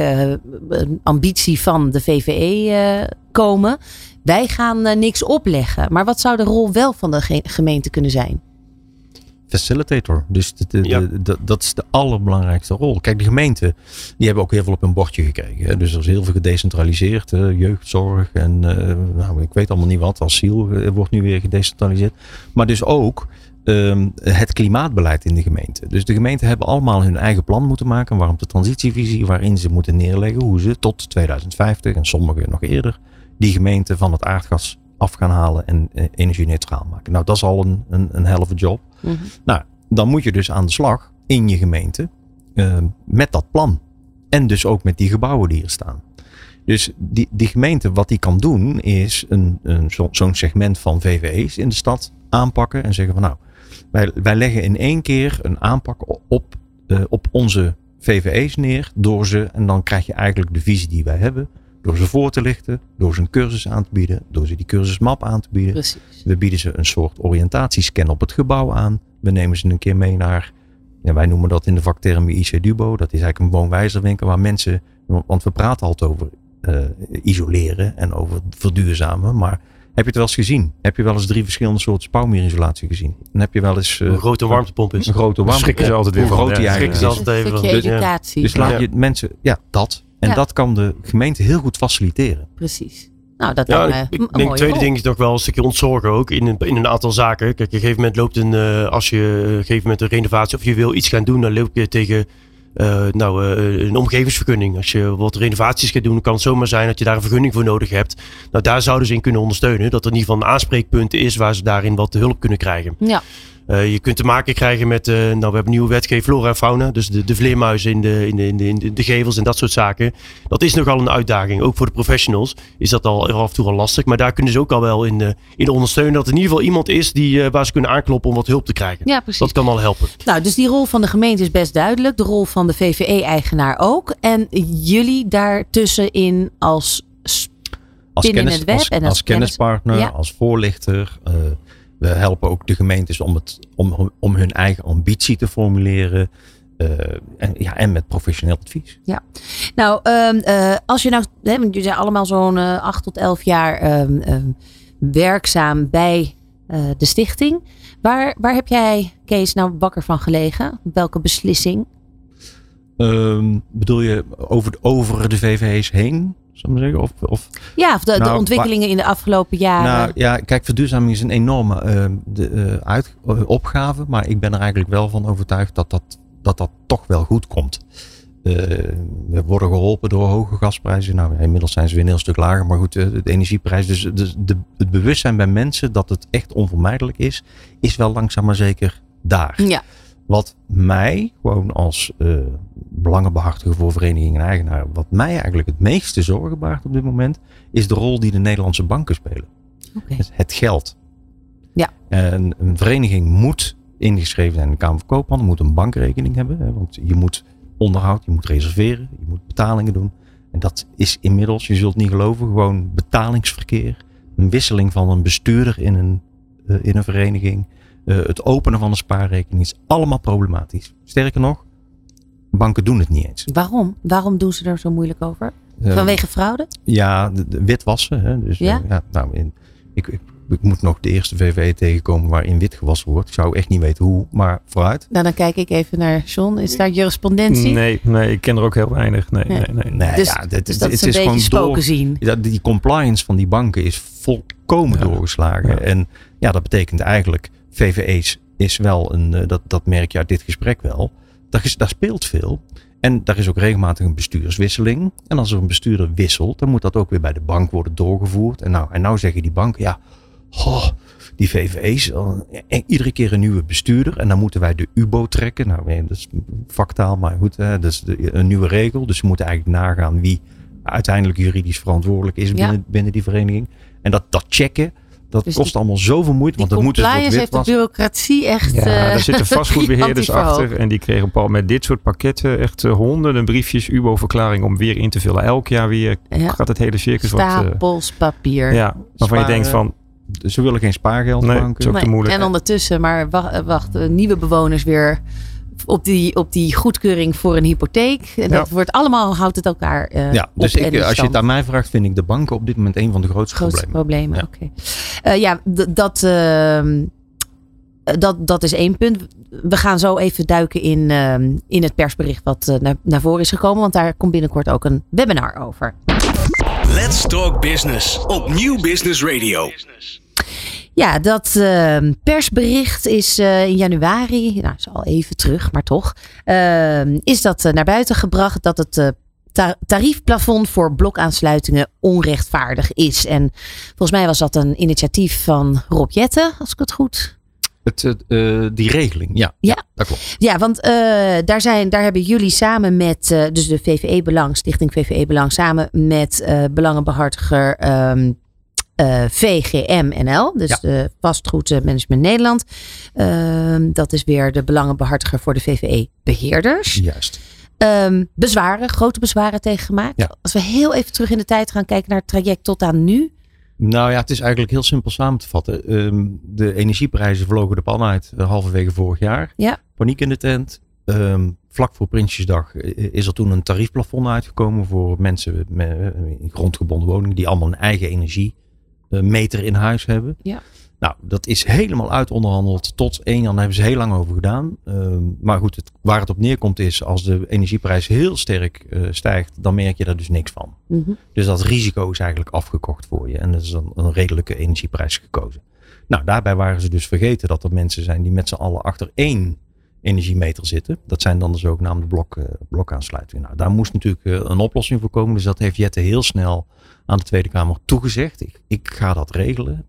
eh, ambitie van de VVE eh, komen. Wij gaan niks opleggen. Maar wat zou de rol wel van de ge- gemeente kunnen zijn? Facilitator. Dus de, de- Ja. de- de- dat is de allerbelangrijkste rol. Kijk, de gemeenten die hebben ook heel veel op hun bordje gekregen. Hè. Dus er is heel veel gedecentraliseerd. hè. Jeugdzorg en eh, nou, ik weet allemaal niet wat. Asiel eh, wordt nu weer gedecentraliseerd. Maar dus ook ehm, het klimaatbeleid in de gemeente. Dus de gemeenten hebben allemaal hun eigen plan moeten maken. Een warmte-transitievisie waarin ze moeten neerleggen hoe ze tot 2050 en sommigen nog eerder die gemeente van het aardgas af gaan halen en eh, energie-neutraal maken. Nou, dat is al een, een, een helft job. Nou, dan moet je dus aan de slag in je gemeente eh, met dat plan. En dus ook met die gebouwen die er staan. Dus die, die gemeente, wat die kan doen, is een, een, zo- zo'n segment van VVE's in de stad aanpakken en zeggen van nou, wij, wij leggen in één keer een aanpak op, eh, op onze VVE's neer door ze, en dan krijg je eigenlijk de visie die wij hebben, door ze voor te lichten, door ze een cursus aan te bieden, door ze die cursusmap aan te bieden. Precies. We bieden ze een soort oriëntatiescan op het gebouw aan. We nemen ze een keer mee naar, ja, wij noemen dat in de vakterm IC Dubo. Dat is eigenlijk een woonwijzerwinkel waar mensen, want we praten altijd over eh, isoleren en over verduurzamen. Maar heb je het wel eens gezien? Heb je wel eens drie verschillende soorten spouwmuurisolatie gezien? Dan heb je wel eens eh, Een grote warmtepomp is. een grote warmte. schrikken ze altijd weer van, groot ja. die Schrikken eigenlijk ze is. altijd even Ja. educatie. Dus laat Ja. je mensen, ja, dat. En Ja. dat kan de gemeente heel goed faciliteren. Precies. Nou, dat Ja, lijkt ik, me ik een denk tweede rol. ding is nog wel een stukje ontzorgen ook in een, in een aantal zaken. Kijk, op een gegeven moment loopt een, eh, als je op een gegeven moment een renovatie of je wil iets gaan doen, dan loop je tegen eh, nou, eh, een omgevingsvergunning. Als je wat renovaties gaat doen, kan het zomaar zijn dat je daar een vergunning voor nodig hebt. Nou, daar zouden ze in kunnen ondersteunen. Dat er in ieder geval een aanspreekpunt is waar ze daarin wat hulp kunnen krijgen. Ja, Eh, je kunt te maken krijgen met, eh, nou we hebben nieuwe wetgeving flora en fauna. Dus de, de vleermuizen in de, in, de, in, de, in de, gevels en dat soort zaken. Dat is nogal een uitdaging. Ook voor de professionals is dat al af en toe al lastig. Maar daar kunnen ze ook al wel in, eh, in ondersteunen. Dat er in ieder geval iemand is die, eh, waar ze kunnen aankloppen om wat hulp te krijgen. ja precies. Dat kan al helpen. Nou, dus die rol van de gemeente is best duidelijk. De rol van de VVE-eigenaar ook. En jullie daartussenin als... als, kennis, het web als, en als als kennispartner, Ja. als voorlichter. eh, we helpen ook de gemeentes om, het, om, om hun eigen ambitie te formuleren. eh, en, ja, en met professioneel advies. Nou, ehm, eh, als je nou... Hè, want jullie zijn allemaal zo'n eh 8 tot 11 jaar ehm, ehm, werkzaam bij eh, de stichting. Waar, waar heb jij, Kees, nou wakker van gelegen? Welke beslissing? Ehm, bedoel je over, de- over de VVE's heen, zal ik maar zeggen? Of, of, Ja, of de, de Nou, ontwikkelingen in de afgelopen jaren. nou ja, kijk, verduurzaming is een enorme ehm, de, eh, uit, eh, opgave. Maar ik ben er eigenlijk wel van overtuigd dat dat, dat, dat toch wel goed komt. Eh, we worden geholpen door hoge gasprijzen. Nou, inmiddels zijn ze weer een heel stuk lager. Maar goed, eh, de energieprijs. Dus de, de, het bewustzijn bij mensen dat het echt onvermijdelijk is, is wel langzaam maar zeker daar. ja, Wat mij, gewoon als eh belangenbehartiger voor verenigingen en eigenaar, wat mij eigenlijk het meeste zorgen baart op dit moment, is de rol die de Nederlandse banken spelen. Het geld. Ja. En een vereniging moet ingeschreven zijn in de Kamer van Koophandel, moet een bankrekening hebben. Hè, want je moet onderhoud, je moet reserveren, je moet betalingen doen. En dat is inmiddels, je zult niet geloven, gewoon betalingsverkeer. Een wisseling van een bestuurder in een, eh, in een vereniging. Eh, het openen van een spaarrekening is allemaal problematisch. Sterker nog, banken doen het niet eens. Waarom? Waarom doen ze er zo moeilijk over? Eh, Vanwege fraude? Ja, de, de witwassen. Hè? Dus, Ja? eh, ja nou, in, ik, ik, ik moet nog de eerste VVE tegenkomen waarin wit gewassen wordt. Ik zou echt niet weten hoe, maar vooruit. Nou, dan kijk ik even naar John. Is daar jurisprudentie? Nee, nee, ik ken er ook heel weinig. Nee, Nee. nee, nee. Nee, Dus, ja, dit- dus dat het is gewoon spoken door- zien. Ja, die compliance van die banken is volkomen Ja. doorgeslagen. Ja. En ja, dat betekent eigenlijk, VVE's is wel een, eh, dat, dat merk je uit dit gesprek wel, daar, is, daar speelt veel. En daar is ook regelmatig een bestuurswisseling. En als er een bestuurder wisselt, dan moet dat ook weer bij de bank worden doorgevoerd. En nou, en nou zeggen die banken, ja, oh, die VVE's, iedere keer een nieuwe bestuurder. En dan moeten wij de UBO trekken. Nou, dat is vaktaal, maar goed, hè, dat is de- een nieuwe regel. Dus ze moeten eigenlijk nagaan wie uiteindelijk juridisch verantwoordelijk is Ja. binnen, binnen die vereniging. En dat, dat checken, dat Dus kost die- allemaal zoveel moeite. Want dan moeten ze compliance heeft de bureaucratie echt... Ja, eh, daar zitten vastgoedbeheerders achter. En die kregen op al met dit soort pakketten echt eh, honderden briefjes, UBO-verklaring om weer in te vullen. Elk jaar weer Ja. gaat het hele circus wat... eh, Stapels papier. ja, waarvan je denkt van, Ze willen geen spaargeld Nee, banken. het is ook te Nee, moeilijk. En ondertussen, maar wacht, wacht nieuwe bewoners weer op die, op die goedkeuring voor een hypotheek. En dat wordt allemaal, houdt het elkaar eh Ja, dus ik, in als je het aan mij vraagt, vind ik de banken op dit moment een van de grootste, grootste problemen. problemen. Ja. Oké. Eh, ja, dat, ehm, dat, dat is één punt. We gaan zo even duiken in, ehm, in het persbericht wat eh, naar, naar voren is gekomen. Want daar komt binnenkort ook een webinar over. Let's Talk Business op Nieuw Business Radio. Ja, dat ehm, persbericht is eh, in januari, nou is al even terug, maar toch, ehm, is dat eh, naar buiten gebracht dat het eh, ta- tariefplafond voor blokaansluitingen onrechtvaardig is. En volgens mij was dat een initiatief van Rob Jetten, als ik het goed Het, die regeling, ja, Ja. dat klopt. Ja, want daar, zijn, daar hebben jullie samen met, dus de VVE Belang, Stichting VVE Belang, samen met eh belangenbehartiger ehm, eh, VGM NL, dus Ja. de Vastgoedmanagement Nederland. Ehm, dat is weer de belangenbehartiger voor de VVE Beheerders. Juist. Ehm, bezwaren, grote bezwaren tegengemaakt. Ja. Als we heel even terug in de tijd gaan kijken naar het traject tot aan nu. Nou ja, het is eigenlijk heel simpel samen te vatten. Ehm, de energieprijzen vlogen de pan uit eh, halverwege vorig jaar. Ja. Paniek in de tent. Vlak voor Prinsjesdag eh, is er toen een tariefplafond uitgekomen voor mensen met eh, in grondgebonden woningen die allemaal een eigen energiemeter in huis hebben. Ja. Nou, dat is helemaal uitonderhandeld tot 1 jan. Daar hebben ze heel lang over gedaan. Ehm, maar goed, het, waar het op neerkomt is als de energieprijs heel sterk eh, stijgt, dan merk je daar dus niks van. Mhm. Dus dat risico is eigenlijk afgekocht voor je. En dat is een, een redelijke energieprijs gekozen. Nou, daarbij waren ze dus vergeten dat er mensen zijn die met z'n allen achter één energiemeter zitten. Dat zijn dan de zogenaamde blok, eh, blokaansluitingen. Nou, daar moest natuurlijk eh, een oplossing voor komen. Dus dat heeft Jette heel snel aan de Tweede Kamer toegezegd. Ik, ik ga dat regelen.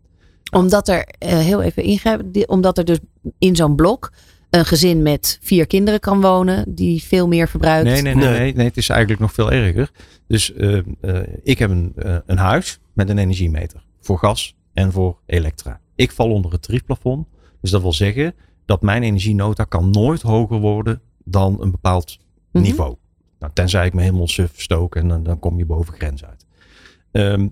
Omdat er, eh, heel even ingrijpen, omdat er dus in zo'n blok een gezin met vier kinderen kan wonen, die veel meer verbruikt. Nee, nee, nee, Nee. Het is eigenlijk nog veel erger. Dus eh, eh, ik heb een, een huis met een energiemeter. Voor gas en voor elektra. Ik val onder het tariefplafond. Dus dat wil zeggen dat mijn energienota kan nooit hoger worden dan een bepaald Mhm. niveau. Nou, tenzij ik me helemaal suf stook en dan, dan kom je boven grens uit. Ehm,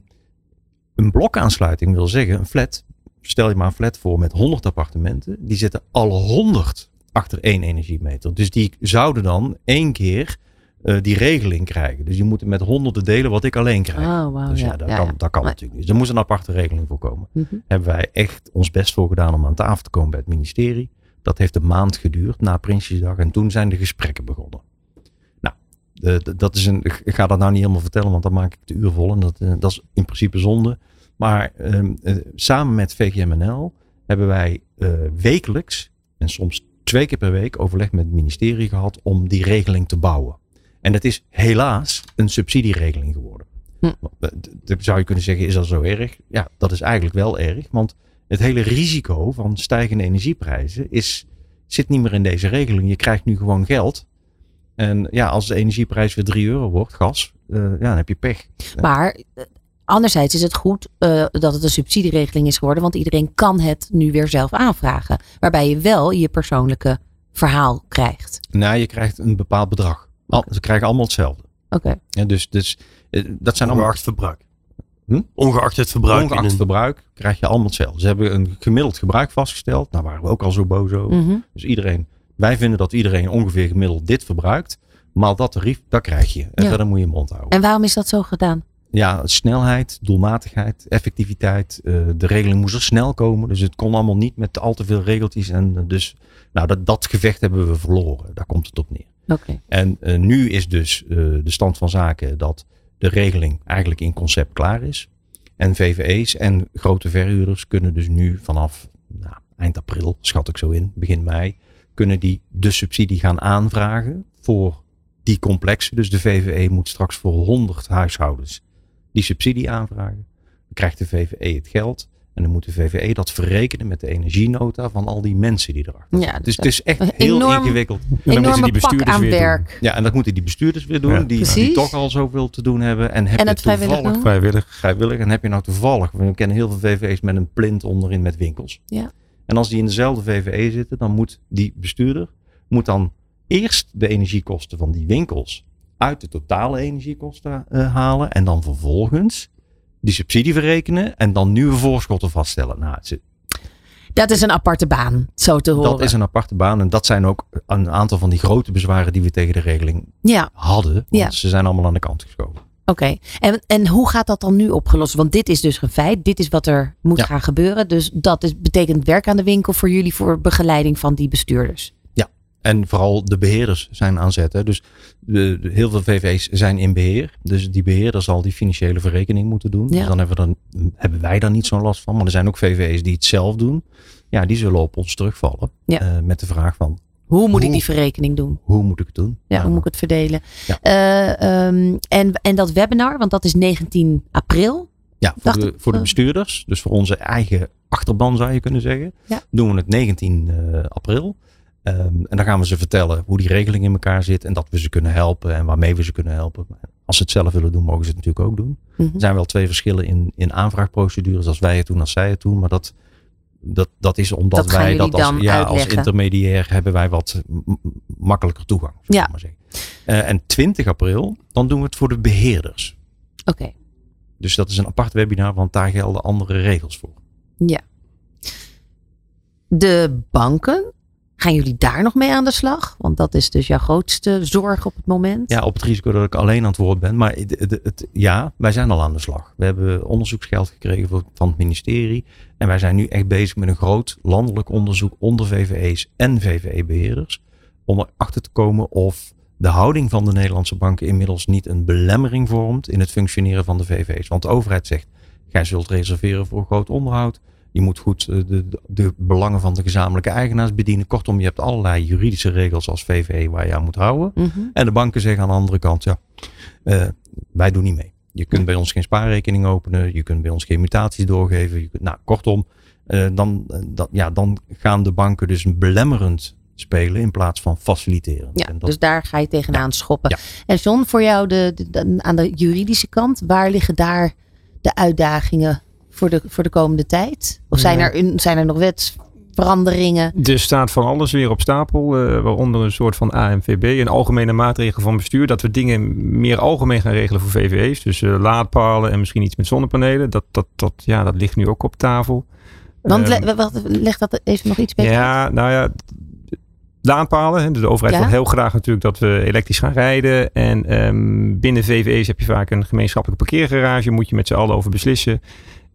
een blokaansluiting wil zeggen een flat. Stel je maar een flat voor met 100 appartementen. Die zitten alle 100 achter één energiemeter. Dus die zouden dan één keer eh, die regeling krijgen. Dus die moeten met honderden delen wat ik alleen krijg. Oh, wauw. dus ja, ja, dat ja, kan, ja. dat kan natuurlijk niet. Dus er moest een aparte regeling voor komen. Mhm. Hebben wij echt ons best voor gedaan om aan tafel te komen bij het ministerie. Dat heeft een maand geduurd na Prinsjesdag. En toen zijn de gesprekken begonnen. De- de- dat is een, ik ga dat nou niet helemaal vertellen, want dan maak ik het uur vol. En dat, eh, dat is in principe zonde. Maar ehm, eh, samen met VGMNL hebben wij eh, wekelijks en soms twee keer per week overleg met het ministerie gehad om die regeling te bouwen. En dat is helaas een subsidieregeling geworden. Hm. Eh, Zou je kunnen zeggen, is dat zo erg? Ja, dat is eigenlijk wel erg. Want het hele risico van stijgende energieprijzen is, zit niet meer in deze regeling. Je krijgt nu gewoon geld. En ja, als de energieprijs weer 3 euro wordt, gas, eh, ja, dan heb je pech. Maar eh, anderzijds is het goed eh, dat het een subsidieregeling is geworden, want iedereen kan het nu weer zelf aanvragen. Waarbij je wel je persoonlijke verhaal krijgt. Nou, je krijgt een bepaald bedrag. Al, ze krijgen allemaal hetzelfde. Oké. Ja, dus dus dat zijn allemaal... Ongeacht verbruik. Hm? Ongeacht het verbruik. Ongeacht een- verbruik krijg je allemaal hetzelfde. Ze hebben een gemiddeld gebruik vastgesteld. Daar waren we ook al zo boos over. Mhm. Dus iedereen, wij vinden dat iedereen ongeveer gemiddeld dit verbruikt. Maar dat tarief, dat krijg je. En Ja. verder moet je je mond houden. En waarom is dat zo gedaan? Ja, snelheid, doelmatigheid, effectiviteit. eh, de regeling moest er snel komen. Dus het kon allemaal niet met al te veel regeltjes. En eh, dus, nou, dat, dat gevecht hebben we verloren. Daar komt het op neer. Oké. En eh, nu is dus de stand van zaken dat de regeling eigenlijk in concept klaar is. En VVE's en grote verhuurders kunnen dus nu vanaf nou, eind april, schat ik zo in, begin mei, kunnen die de subsidie gaan aanvragen voor die complexen. Dus de VVE moet straks voor 100 huishoudens die subsidie aanvragen. Dan krijgt de VVE het geld. En dan moet de VVE dat verrekenen met de energienota van al die mensen die erachter Ja, zitten. dus Dus het is echt heel enorm- ingewikkeld. En dan moeten die bestuurders aan weer doen. Ja, en dat moeten die bestuurders weer doen, Ja. die, toch al zoveel te doen hebben. En heb En je het vrijwillig toevallig doen? Vrijwillig. vrijwillig en heb je nou toevallig, we kennen heel veel VVE's met een plint onderin met winkels. Ja. En als die in dezelfde VVE zitten, dan moet die bestuurder moet dan eerst de energiekosten van die winkels uit de totale energiekosten eh, halen en dan vervolgens die subsidie verrekenen en dan nieuwe voorschotten vaststellen. Nou, het Dat is een aparte baan, zo te horen. dat is een aparte baan en dat zijn ook een aantal van die grote bezwaren die we tegen de regeling Ja, hadden. Want Ja. ze zijn allemaal aan de kant geschoven. Oké. En, en hoe gaat dat dan nu opgelost? Want dit is dus een feit. Dit is wat er moet Ja. gaan gebeuren. Dus dat is, betekent werk aan de winkel voor jullie voor begeleiding van die bestuurders. En vooral de beheerders zijn aan zet. hè. Dus de, de- heel veel VV's zijn in beheer. Dus die beheerder zal die financiële verrekening moeten doen. Ja. Dus dan hebben, we dan hebben wij daar niet zo'n last van. Maar er zijn ook VV's die het zelf doen. Ja, die zullen op ons terugvallen. Ja. Eh, met de vraag van, Hoe moet ik die verrekening doen? hoe moet ik het doen? Ja, hoe moet ik het verdelen? Ja. Eh, ehm, en, en dat webinar, want dat is 19 april. Ja, voor, de, voor de eh, bestuurders. Dus voor onze eigen achterban zou je kunnen zeggen. Ja. Doen we het 19 eh, april. Ehm, en dan gaan we ze vertellen hoe die regeling in elkaar zit. En dat we ze kunnen helpen en waarmee we ze kunnen helpen. Als ze het zelf willen doen, mogen ze het natuurlijk ook doen. Mhm. Er zijn wel twee verschillen in, in aanvraagprocedures. Als wij het doen, als zij het doen. Maar dat, dat, dat is omdat Dat wij dat als, ja, als intermediair hebben wij wat makkelijker toegang. Ja. maar zeggen. Eh, en 20 april, dan doen we het voor de beheerders. Oké, Dus dat is een apart webinar, want daar gelden andere regels voor. ja. De banken, gaan jullie daar nog mee aan de slag? Want dat is dus jouw grootste zorg op het moment. Ja, op het risico dat ik alleen aan het woord ben. Maar het, ja, wij zijn al aan de slag. We hebben onderzoeksgeld gekregen van het ministerie. En wij zijn nu echt bezig met een groot landelijk onderzoek onder VVE's en VVE-beheerders. Om erachter te komen of de houding van de Nederlandse banken inmiddels niet een belemmering vormt in het functioneren van de VVE's. Want de overheid zegt, gij zult reserveren voor groot onderhoud. Je moet goed eh, de, de, belangen van de gezamenlijke eigenaars bedienen. Kortom, je hebt allerlei juridische regels als VVE waar je aan moet houden. Mhm. En de banken zeggen aan de andere kant, ja, eh, wij doen niet mee. Je kunt bij ons geen spaarrekening openen, je kunt bij ons geen mutaties doorgeven. Je kunt, nou, kortom, eh, dan, dat, ja, dan gaan de banken dus belemmerend spelen in plaats van faciliterend. Ja, en dat, dus daar ga je tegenaan schoppen. Ja. En John, voor jou de, de- de- aan de juridische kant, waar liggen daar de uitdagingen voor de, voor de komende tijd? Of zijn, Ja. er, zijn er nog wetsveranderingen? Er staat van alles weer op stapel, eh, waaronder een soort van AMVB, een algemene maatregel van bestuur, dat we dingen meer algemeen gaan regelen voor VVE's. Dus eh, laadpalen en misschien iets met zonnepanelen. Dat, dat, dat, ja, dat ligt nu ook op tafel. Want Ehm, le- wacht, leg dat even nog iets beter uit. Ja, nou ja, laadpalen. Dus de overheid Ja. wil heel graag natuurlijk dat we elektrisch gaan rijden. En ehm, binnen VVE's heb je vaak een gemeenschappelijke parkeergarage. Moet je met z'n allen over beslissen.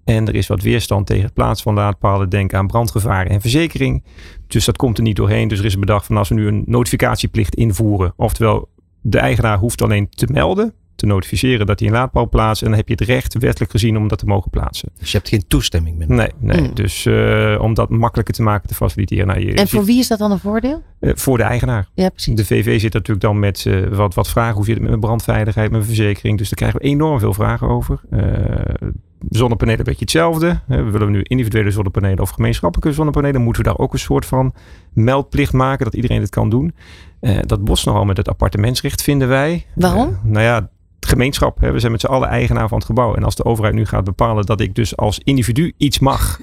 En er is wat weerstand tegen het plaatsen van laadpalen. Denk aan brandgevaar en verzekering. Dus dat komt er niet doorheen. Dus er is bedacht van als we nu een notificatieplicht invoeren. Oftewel, de eigenaar hoeft alleen te melden. Te notificeren dat hij een laadpaal plaatst. En dan heb je het recht, wettelijk gezien, om dat te mogen plaatsen. dus je hebt geen toestemming meer. Nee, nee. Mm. Dus eh, om dat makkelijker te maken, te faciliteren. Nou, je En voor wie is dat dan een voordeel? eh, voor de eigenaar. Ja, precies. De VV zit natuurlijk dan met eh, wat, wat vragen. Hoe zit het met brandveiligheid, mijn verzekering? Dus daar krijgen we enorm veel vragen over. Zonnepanelen, een beetje hetzelfde. We willen nu individuele zonnepanelen of gemeenschappelijke zonnepanelen. Moeten we daar ook een soort van meldplicht maken dat iedereen het kan doen? Eh, dat botst nogal met het appartementsrecht, vinden wij. Waarom? Eh, nou ja, het gemeenschap. Hè, we zijn met z'n allen eigenaar van het gebouw. En als de overheid nu gaat bepalen dat ik dus als individu iets mag.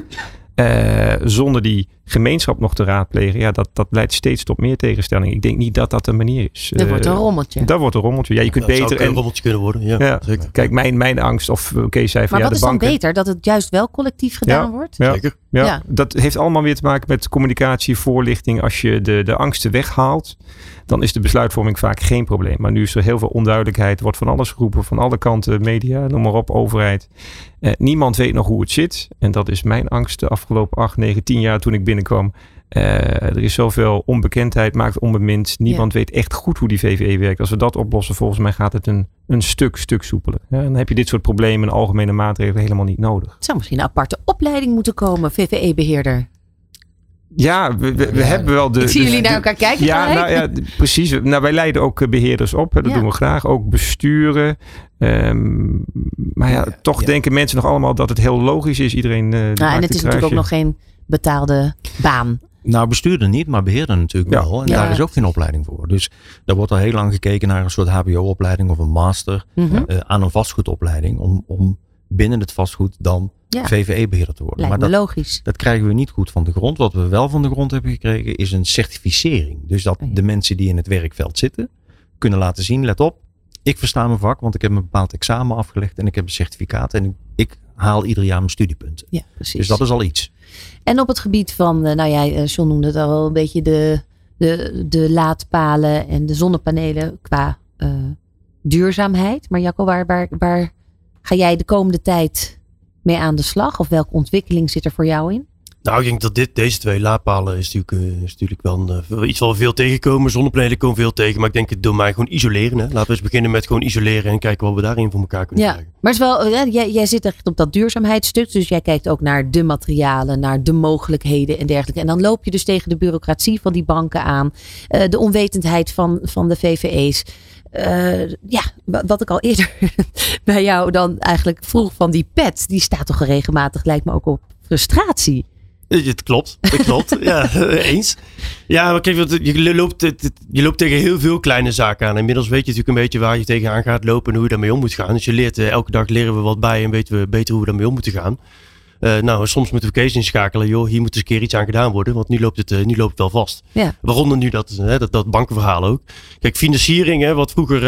eh, zonder die gemeenschap nog te raadplegen, ja, dat, dat leidt steeds tot meer tegenstelling. Ik denk niet dat dat de manier is. Dat wordt een Eh, rommeltje. Dat wordt een rommeltje. Ja, je kunt Dat zou beter. ook een En, rommeltje kunnen worden. Ja, ja, zeker. kijk, mijn, mijn angst, of Kees zei van Maar ja, wat de is dan banken. beter? Dat het juist wel collectief gedaan wordt? Ja. Zeker. Ja, Ja. dat heeft allemaal weer te maken met communicatie, voorlichting. Als je de, de angsten weghaalt, dan is de besluitvorming vaak geen probleem. Maar nu is er heel veel onduidelijkheid, wordt van alles geroepen, van alle kanten, media, noem maar op, overheid. Eh, niemand weet nog hoe het zit. En dat is mijn angst de afgelopen 8, 9, 10 jaar toen ik binnenkwam. Eh, er is zoveel onbekendheid, maakt onbemind. Niemand weet echt goed hoe die VVE werkt. Als we dat oplossen, volgens mij gaat het een, een stuk, stuk soepeler. Ja, dan heb je dit soort problemen en algemene maatregelen helemaal niet nodig. Het zou misschien een aparte opleiding moeten komen, VVE-beheerder. Ja, we, we, we hebben wel de. Ik zie de- jullie naar elkaar kijken. Ja, nou ja, precies. Nou, wij leiden ook eh, beheerders op. Dat Ja. doen we graag. Ook besturen. Ehm, maar ja, toch ja. denken mensen nog allemaal dat het heel logisch is. Iedereen. eh, die Nou, en het is natuurlijk ook nog geen betaalde baan. Nou, bestuurder niet, maar beheerder natuurlijk Ja. wel. En Ja. daar is ook geen opleiding voor. Dus daar wordt al heel lang gekeken naar een soort HBO-opleiding of een master Mhm. eh, aan een vastgoedopleiding. Om, om binnen het vastgoed dan Ja. VVE-beheerder te worden. Lijkt maar me dat, logisch. dat krijgen we niet goed van de grond. Wat we wel van de grond hebben gekregen is een certificering. Dus dat Oh de mensen die in het werkveld zitten kunnen laten zien, let op, ik versta mijn vak, want ik heb een bepaald examen afgelegd en ik heb een certificaat en ik, ik haal ieder jaar mijn studiepunten. Ja, precies. Dus dat is al iets. En op het gebied van, eh, nou ja, eh, John noemde het al een beetje de, de, de laadpalen en de zonnepanelen qua eh, duurzaamheid. Maar Jacco, waar, waar, waar ga jij de komende tijd mee aan de slag? Of welke ontwikkeling zit er voor jou in? Nou, ik denk dat dit, deze twee laadpalen is natuurlijk, eh, is natuurlijk wel een, eh, iets we veel tegenkomen. Zonnepanelen komen veel tegen. Maar ik denk het domein gewoon isoleren. Hè. Laten we eens beginnen met gewoon isoleren en kijken wat we daarin voor elkaar kunnen Ja, krijgen. maar het is wel, ja, jij, jij zit echt op dat duurzaamheidsstuk. Dus jij kijkt ook naar de materialen, naar de mogelijkheden en dergelijke. En dan loop je dus tegen de bureaucratie van die banken aan. eh, de onwetendheid van, van de VVE's. Eh, ja, wa- wat ik al eerder bij jou dan eigenlijk vroeg van die pet. Die staat toch regelmatig, lijkt me ook op frustratie. Het klopt, het klopt. ja, eens. Ja, maar kijk, je loopt, je loopt tegen heel veel kleine zaken aan. Inmiddels weet je natuurlijk een beetje waar je tegenaan gaat lopen en hoe je daarmee om moet gaan. Dus je leert, eh, elke dag leren we wat bij en weten we beter hoe we daarmee om moeten gaan. Eh, nou, soms moeten we Kees inschakelen. Joh, hier moet eens een keer iets aan gedaan worden, want nu loopt het, eh, nu loopt het wel vast. Ja. Waaronder nu dat, hè, dat, dat bankenverhaal ook. Kijk, financiering, hè, wat vroeger,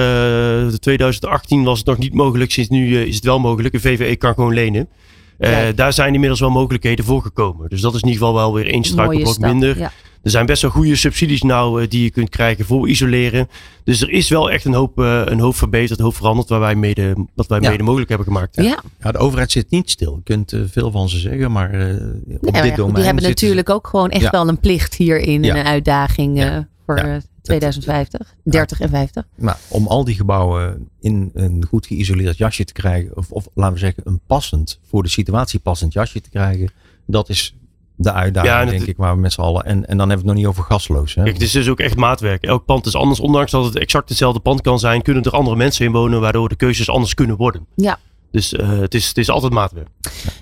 eh 2018 was het nog niet mogelijk. Sinds nu is het wel mogelijk. Een VVE kan gewoon lenen. Eh, daar zijn inmiddels wel mogelijkheden voor gekomen. Dus dat is in ieder geval wel weer één struikelblok minder. Ja. Er zijn best wel goede subsidies nou eh, die je kunt krijgen voor isoleren. Dus er is wel echt een hoop, eh, een hoop verbeterd, een hoop veranderd waar wij mede, wat wij Ja. mede mogelijk hebben gemaakt. Ja, Ja, de overheid zit niet stil. Je kunt veel van ze zeggen, maar eh, op Nee, ja, dit domein die hebben ze- natuurlijk ook gewoon echt Ja. wel een plicht hierin. Ja. En een uitdaging Ja. Voor Ja. eh, 2050, 30 en 50. Maar om al die gebouwen in een goed geïsoleerd jasje te krijgen, of, of laten we zeggen een passend, voor de situatie passend jasje te krijgen, dat is de uitdaging, Ja, en het- denk ik, waar we met z'n allen. En, en dan hebben we het nog niet over gasloos. Hè? Kijk, het is dus ook echt maatwerk. Elk pand is anders. Ondanks dat het exact hetzelfde pand kan zijn, kunnen er andere mensen in wonen, waardoor de keuzes anders kunnen worden. Ja. Dus eh, het, is, het is altijd maatwerk.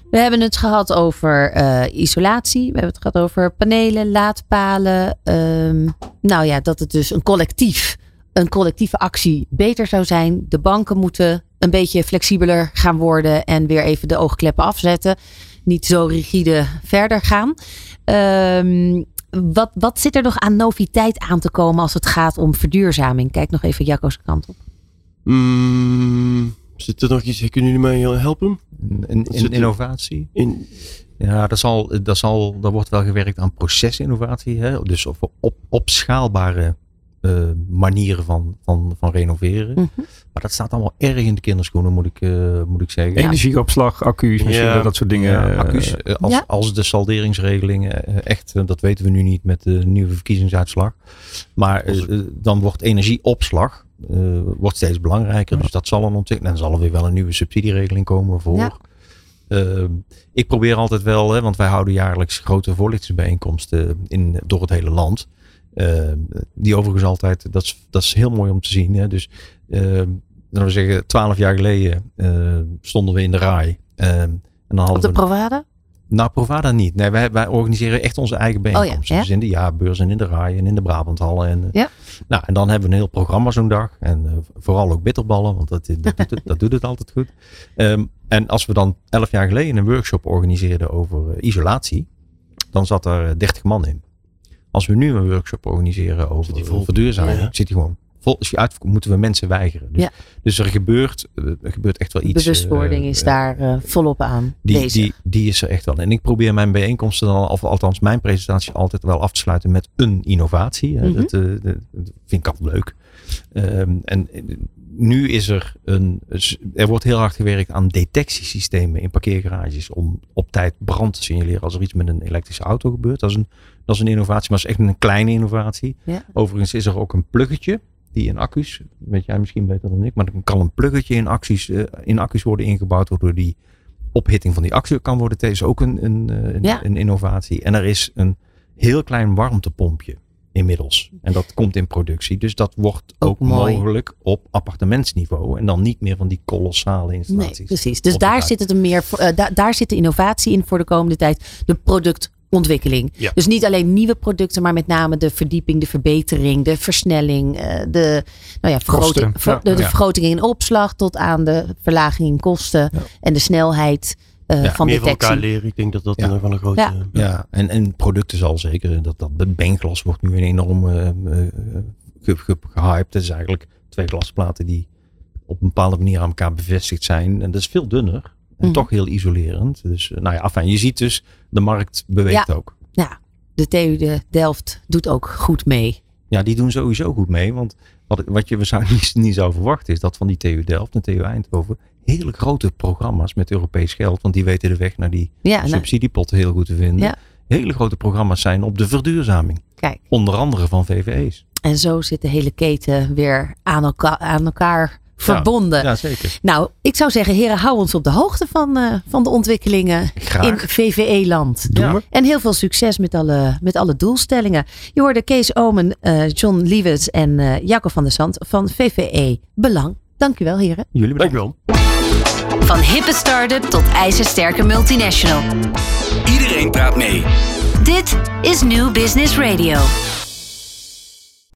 We hebben het gehad over eh, isolatie. We hebben het gehad over panelen, laadpalen. Ehm, nou ja, dat het dus een collectief, een collectieve actie beter zou zijn. De banken moeten een beetje flexibeler gaan worden en weer even de oogkleppen afzetten. Niet zo rigide verder gaan. Ehm, wat, wat zit er nog aan noviteit aan te komen als het gaat om verduurzaming? Kijk nog even Jacco's kant op. Mm, zit er nog iets? Kunnen jullie mij eh, helpen? In, innovatie. In, Ja, dat zal, dat zal, er wordt wel gewerkt aan procesinnovatie. Hè? Dus op, op, opschaalbare eh, manieren van, van, van renoveren. Mhm. Maar dat staat allemaal erg in de kinderschoenen, moet ik, eh, moet ik zeggen. Energieopslag, accu's, misschien Ja. dat soort dingen. Ja, accu's, als, Ja. als de salderingsregelingen echt, dat weten we nu niet met de nieuwe verkiezingsuitslag. Maar dan wordt energieopslag eh, wordt steeds belangrijker. Dus dat zal een ontwikkeling. En dan zal er weer wel een nieuwe subsidieregeling komen voor. Ja. Eh, ik probeer altijd wel, hè, want wij houden jaarlijks grote voorlichtingsbijeenkomsten in, door het hele land. Eh, die overigens altijd, dat is, dat is heel mooi om te zien. Hè. Dus eh, laten we zeggen, twaalf jaar geleden eh, stonden we in de RAI. En dan hadden Op de we Provada? Nou, Provada niet. Nee, wij, wij organiseren echt onze eigen bijeenkomsten. ja? Dus in de jaarbeurs en in de RAI en in de Brabanthallen. En, eh, Ja. nou, en dan hebben we een heel programma zo'n dag. En eh, vooral ook bitterballen, want dat, dat, doet het, dat doet het altijd goed. Ehm, en als we dan elf jaar geleden een workshop organiseerden over eh, isolatie. dan zat er 30 man in. Als we nu een workshop organiseren over verduurzaming, Ja. zit die gewoon vol. Als je uit moeten we mensen weigeren. Dus, Ja. dus er gebeurt, er gebeurt echt wel iets. Bewustwording eh, is eh, daar eh, volop aan die, bezig. die, die is er echt wel. En ik probeer mijn bijeenkomsten dan, of althans mijn presentatie, altijd wel af te sluiten met een innovatie. Mhm. dat, dat vind ik altijd leuk. Ehm, en nu is er een. Er wordt heel hard gewerkt aan detectiesystemen in parkeergarages. om op tijd brand te signaleren als er iets met een elektrische auto gebeurt. Dat is een, dat is een innovatie, maar dat is echt een kleine innovatie. Ja. Overigens is er ook een pluggetje die in accu's, weet jij misschien beter dan ik, maar dan kan een pluggetje in accu's, eh, in accu's worden ingebouwd, waardoor die ophitting van die accu kan worden. Dat is ook een, een, eh, een, Ja. een innovatie. En er is een heel klein warmtepompje inmiddels. En dat komt in productie. Dus dat wordt Ook mogelijk op appartementsniveau. En dan niet meer van die kolossale Nee, installaties. precies. Dus daar zit het een meer, eh, da- daar zit de innovatie in voor de komende tijd. De productontwikkeling. Ja. Dus niet alleen nieuwe producten, maar met name de verdieping, de verbetering, de versnelling, eh, de, nou ja, vergroting, Kosten. ver- Ja. de, de Ja. vergroting in opslag tot aan de verlaging in kosten en de snelheid eh, Ja, van Meer van elkaar detectie. leren. Ik denk dat dat Ja. een van de grote... Ja. Ja, en, en producten zal zeker. Dat, dat benglas wordt nu een enorm eh, eh, ge- ge- gehyped. Dat is eigenlijk twee glasplaten die op een bepaalde manier aan elkaar bevestigd zijn. En dat is veel dunner. En Mhm. toch heel isolerend. Dus eh, nou ja, afijn, je ziet dus, de markt beweegt ook. Ja, de TU de Delft doet ook goed mee. Ja, die doen sowieso goed mee. Want wat, wat je waarschijnlijk niet, zou verwachten is dat van die TU Delft en TU Eindhoven hele grote programma's met Europees geld, want die weten de weg naar die Ja, nou, subsidiepotten heel goed te vinden. Ja. Hele grote programma's zijn op de verduurzaming. kijk. Onder andere van VVE's. En zo zit de hele keten weer aan elkaar, aan elkaar verbonden. Ja, zeker. Nou, ik zou zeggen, heren, hou ons op de hoogte van, eh, van de ontwikkelingen Graag. in VVE-land. We. En heel veel succes met alle, met alle doelstellingen. Je hoorde Kees Omen, eh, John Liewets en eh Jacob van der Zand van VVE Belang. Dankjewel, heren. Jullie bedankt. Dankjewel. Van hippe start-up tot ijzersterke multinational. Iedereen praat mee. Dit is New Business Radio.